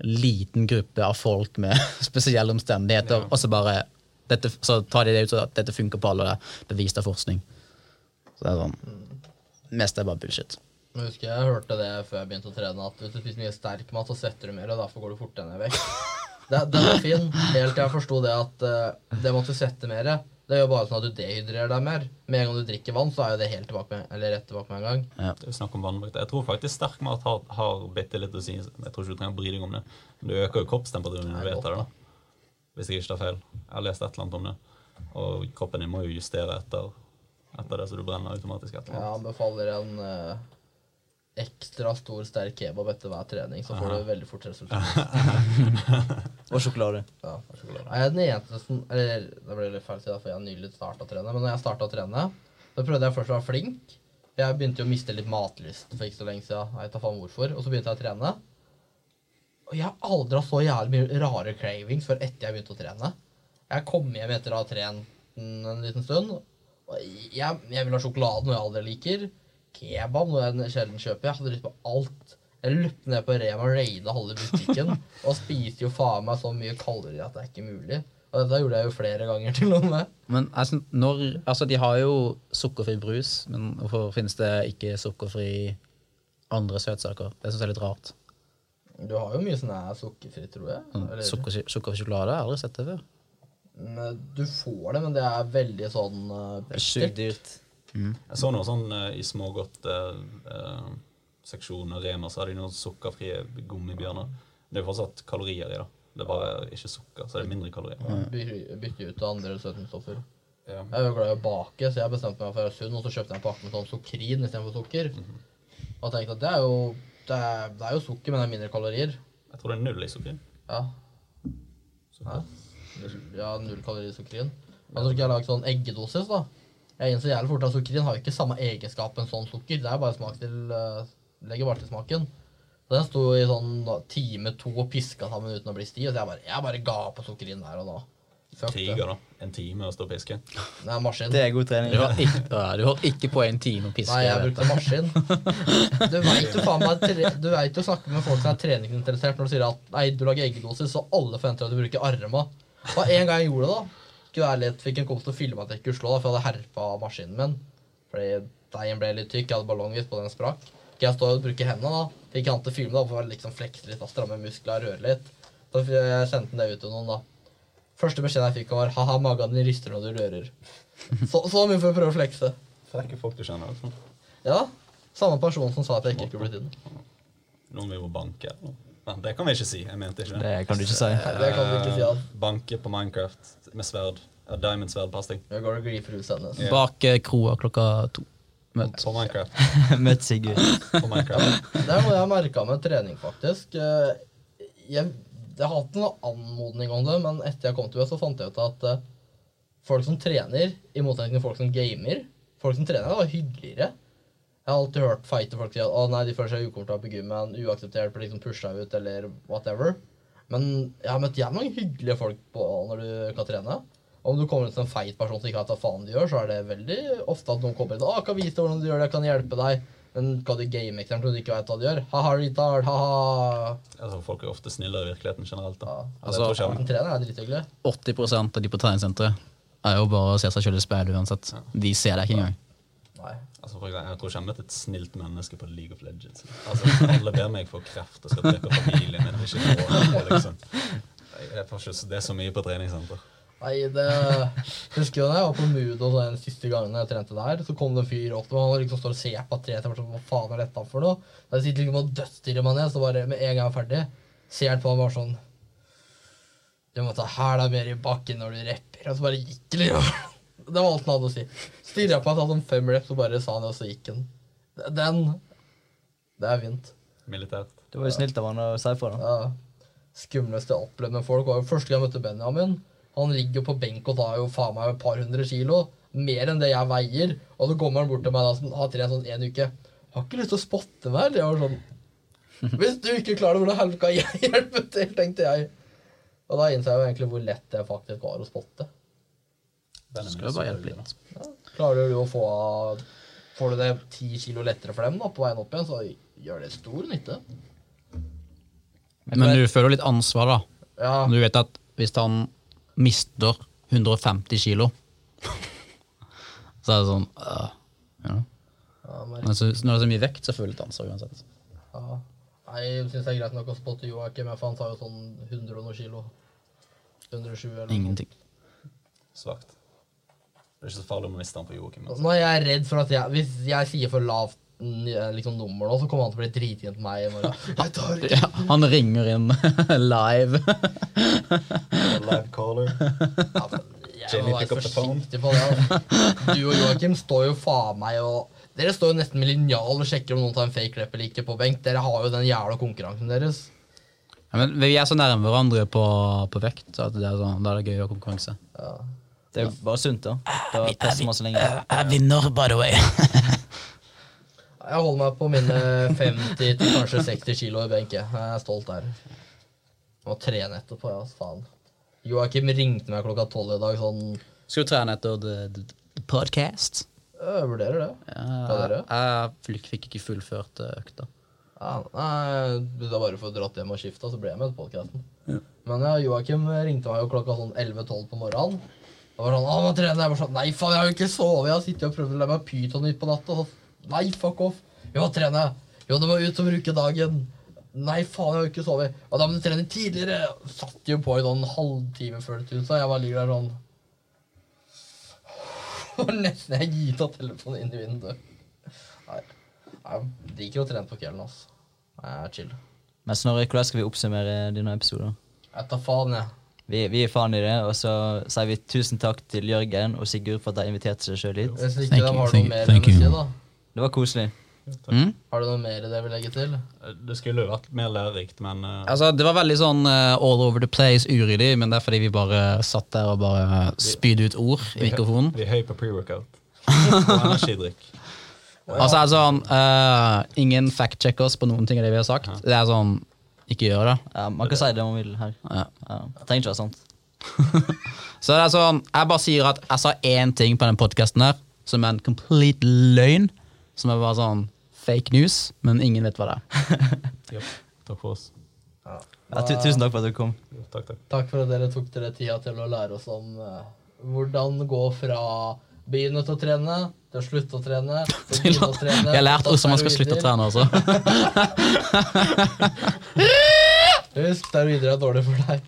liten gruppe av folk med spesielle omstendigheter, og så bare dette, Så tar de det ut sånn at dette funker på alle, og det er bevist av forskning. Så det er sånn Mest er bare bullshit. Jeg husker jeg hørte det før jeg begynte å trene, at hvis du spiser mye sterk mat, så svetter du mer, og derfor går du fortere ned i vekt. Det, den var fin, helt til jeg forsto det at uh, det måtte svette mer. Det gjør bare sånn at du dehydrerer deg mer. Med en gang du drikker vann, så er jo det helt tilbake med, eller rett tilbake med en gang. Det er snakk om vannbruk. Jeg tror faktisk sterk mat har, har bitte litt å si. Jeg tror ikke du trenger å bry deg om det. Men du øker jo kroppstemperaturen når du vet det. da. Hvis jeg ikke tar feil. Jeg har lest et eller annet om det. Og kroppen din må jo justere etter, etter det, så du brenner automatisk etter. Jeg anbefaler en eh, ekstra stor, sterk kebab etter hver trening, så får du veldig fort resultat. Og sjokolade. Ja, sjokolade. Jeg er den eneste som Eller det ble litt feil for jeg har nylig starta å trene. Men når jeg starta å trene, så prøvde jeg først å være flink. Jeg begynte jo å miste litt matlyst for ikke så lenge siden. Jeg tar faen hvorfor. Og så begynte jeg å trene. Og jeg har aldri hatt så jævlig mye rare cravings før etter jeg begynte å trene. Jeg kom hjem etter å ha trent en, en liten stund. Og jeg, jeg vil ha sjokolade, noe jeg aldri liker. Kebab, noe jeg sjelden kjøper. Jeg hadde lyst på alt. Jeg løpte ned på Rema og raida halve butikken. og spiste jo faen meg så mye kalorier at det er ikke mulig. Og dette gjorde jeg jo flere ganger til og med. Men altså, når, altså, de har jo sukkerfri brus, men hvorfor finnes det ikke sukkerfri andre søtsaker? Det syns jeg er litt rart. Du har jo mye sånn sukkerfri, tror jeg. Eller- Sukker, sukkerfri sjokolade har jeg aldri sett det før. Du får det, men det er veldig sånn uh, Det er sjukt dyrt. Jeg så noe sånn uh, i smågodt-seksjonen Rema, så hadde de noen sukkerfrie gummibjørner. Det er jo fortsatt kalorier i det. Det er bare ikke sukker, så det er mindre kalorier. by- bytte ut andre søtningsstoffer. Ja. Jeg er jo glad i å bake, så jeg bestemte meg for å være sunn, og så kjøpte jeg en pakke med sånn sukrin istedenfor sukker. Og tenkte at det er jo det er, det er jo sukker, men det er mindre kalorier. Jeg tror det er null i sukker. Ja, Sukker. ja null kalorier i sukrin. Men så skulle jeg lage sånn eggedosis, da. Jeg innså jævlig fort at sukkerin har ikke samme egenskap enn sånn sukker. Det er bare smak til uh, Legger bare til smaken. Så Den sto i sånn da, time to og piska sammen uten å bli stiv. Så jeg bare, jeg bare ga på sukkerin der og da. Fuck. Tiger, da. En time å stå og piske. Er maskin. Det er god trening. Du har ikke, ja, du holdt ikke på en time å piske. Nei, jeg brukte maskin. Du veit jo faen meg Du vet jo snakke med folk som er treningsinteressert når du sier at nei, du lager eggedosis, så alle forventer at du bruker arma. Det en gang jeg gjorde det, da. Skulle være litt, Fikk en kompis til å filme at jeg ikke da, for jeg hadde herpa maskinen min. Fordi deigen ble litt tykk. Jeg hadde ballongvis på den sprakk. Jeg stå og bruke hendene, da? Fikk han til å filme da, for å liksom flekse litt, da, stramme muskler, røre litt. Så jeg sendte han det ut til noen, da. Første beskjeden jeg fikk, var 'ha-ha, magen din rister når du rører'. Så, så mye for å prøve å flekse. Frekke folk du kjenner. Altså. Ja, samme person som sa at jeg ikke skulle blitt inn. Noen vil jo banke. eller noe. Det kan vi ikke si. Jeg mente ikke det. Det kan du ikke si. Nei, det kan du ikke si at Banke på Minecraft med sverd. Diamond-sverd-pasting. deg. jeg går og griper huset hennes. du. Bak eh, kroa klokka to. Møtt. På Minecraft. Møtt Sigurd. På Minecraft. Det er noe jeg har merka med trening, faktisk. Eh, Jeg, jeg har hatt en anmodning om det, men etter jeg kom til USA, så fant jeg ut at eh, folk som trener, i motsetning til folk som gamer Folk som trener, er hyggeligere. Jeg har alltid hørt feite folk si at å nei, de føler seg ukomfortable på gymmen, uakseptert, blir liksom pusha ut eller whatever. Men jeg har møtt jævlig mange hyggelige folk på når du kan trene. Om du kommer som en feit person som ikke vet hva faen de gjør, så er det veldig ofte at noen kommer inn og kan vise deg hvordan du gjør det, jeg kan hjelpe deg. Men kan du game eksempel og du ikke vet hva du gjør? Ha-ha, retard, ha-ha. Altså, folk er ofte snillere i virkeligheten generelt. da. Ja. Og Altså, tror jeg- En trener er drithyggelig. 80% av de på treningssenteret er jo bare å se seg sjøl i speilet uansett. De ser deg ikke engang. Nei. Altså, for eksempel, jeg tror ikke jeg møtte møtt et snilt menneske på League of Legends. Altså, Alle ber meg for kreft og skal drepe familien min. Ikke råd, liksom. Jeg får ikke, det er så mye på treningssenter. Nei, det Husker du da jeg var på Mood og den siste gangen jeg trente der, så kom det en fyr opp og han liksom står og ser på tre Jeg bare sånn, Hva faen er dette for noe? Da sitter liksom og dødstirrer meg ned, så bare med en gang jeg er ferdig, ser han på meg bare sånn Du må ta hæla mer i bakken når du rapper. Og så bare gikk det liksom. Det var alt han hadde å si. Stirra på han sånn fem reps, og bare sa han det, og så gikk han. Den Det er fint. Militært. Det var jo snilt av han å si fra. Ja. Skumleste jeg opplevde med folk var jo første gang jeg møtte Benjamin. Han ligger på benk og tar jo faen meg et par hundre kilo. Mer enn det jeg veier. Og så kommer han bort til meg da, som har trent sånn en uke. Har ikke lyst til å spotte meg. Det Jeg var sånn Hvis du ikke klarer det, hvordan helvete kan jeg hjelpe til? tenkte jeg. Og da innså jeg jo egentlig hvor lett det faktisk var å spotte. Skal jo bare hjelpe litt. da. Litt. Klarer du å få Får du det ti kilo lettere for dem da, på veien opp igjen, så gjør det stor nytte. Men du føler litt ansvar, da. Ja, Du vet at hvis han mister 150 kilo, så er det sånn øh, ja. Ja, men, så, når det er så mye vekt, så føler jeg ansvar uansett. ja. Nei, Jeg syns det er greit nok å spotte Joakim, for han tar jo sånn 100 og noe kilo. 120 eller noe. Ingenting. Svakt. Det er ikke så farlig om man mister den på Joakim. Altså. Nå er jeg redd for at jeg, hvis jeg sier for lavt liksom, nummer nå, så kommer han til å bli dritint på meg i morgen. Jeg tar ikke Ja, han ringer inn live. Live caller. Ja, men Jeg må være up the phone. forsiktig på det. altså. Du og Joakim står jo faen meg og Dere står jo nesten med linjal og sjekker om noen tar en fake rap eller ikke på benk. Dere har jo den jævla konkurransen deres. Ja, men vi er så nærme hverandre på, på vekt at det er sånn, da er det gøy å ha konkurranse. Ja. Det er jo bare sunt, da. Da presser man så lenge. Jeg vinner, by the way. Jeg holder meg på mine 50 til kanskje 60 kilo i benk. jeg. Jeg er stolt der. Jeg må trene etterpå, ja. Faen. Joakim ringte meg klokka tolv i dag sånn Skal du trene etter the, the, the podcast? Jeg vurderer det. Hva Ja, dere? jeg fikk, fikk ikke fullført eh, økta. Ja, nei, det er bare for å dratt hjem og skifte, så ble jeg med på podcasten. Men ja, Joakim ringte meg jo klokka sånn 11-12 på morgenen. Og var sånn, ah, må trene. Jeg var sånn, nei faen, jeg har jo ikke sovet. Jeg har sittet og prøvd å lære meg pyton ut på natta. og nei, fuck off. Vi må trene. Jo, du må ut og bruke dagen. Nei, faen, jeg har jo ikke sovet. Og da må du trene tidligere. Satt jo på i noen halvtime før det ut, så jeg bare ligger der sånn. Og nesten jeg gir av telefonen inn i vinduet. Nei, jeg liker å trene på kvelden, altså. Jeg er chill. Men Snorre, hvordan skal vi oppsummere dine episoder? Jeg tar faen, jeg. Vi, vi er faen i det, og så sier vi tusen takk til Jørgen og Sigurd for at de inviterte seg sjøl hit. Hvis ikke de har noe mer enn å si, da. Det var koselig. Mm? Har du noe mer det vil legge til? Det skulle jo vært mer lærerikt, men uh... Altså, det var veldig sånn uh, all over the place uryddig, men det er fordi vi bare satt der og bare spydde ut ord i mikrofonen. vi er høy på pre-workout. Og energidrikk. Altså, altså sånn, eh, Ingen fact-checkers på noen ting av det vi har sagt. Det er sånn Ikke gjør det. Ja, man kan si det man vil her. Ja. Ja, trenger ikke være sant. Så det er sånn, jeg bare sier at jeg sa én ting på den podkasten her som er en complete løgn. Som er bare sånn fake news, men ingen vet hva det er. yep. Takk for oss. Ja. Ja, tu tusen takk for at du kom. Takk, takk. Takk for at dere tok dere tida til å lære oss om uh, hvordan gå fra begynne til å trene, til å slutte å trene, å trene Jeg har lært hvordan man skal slutte å trene. også. Husk, steroider er dårlig for deg.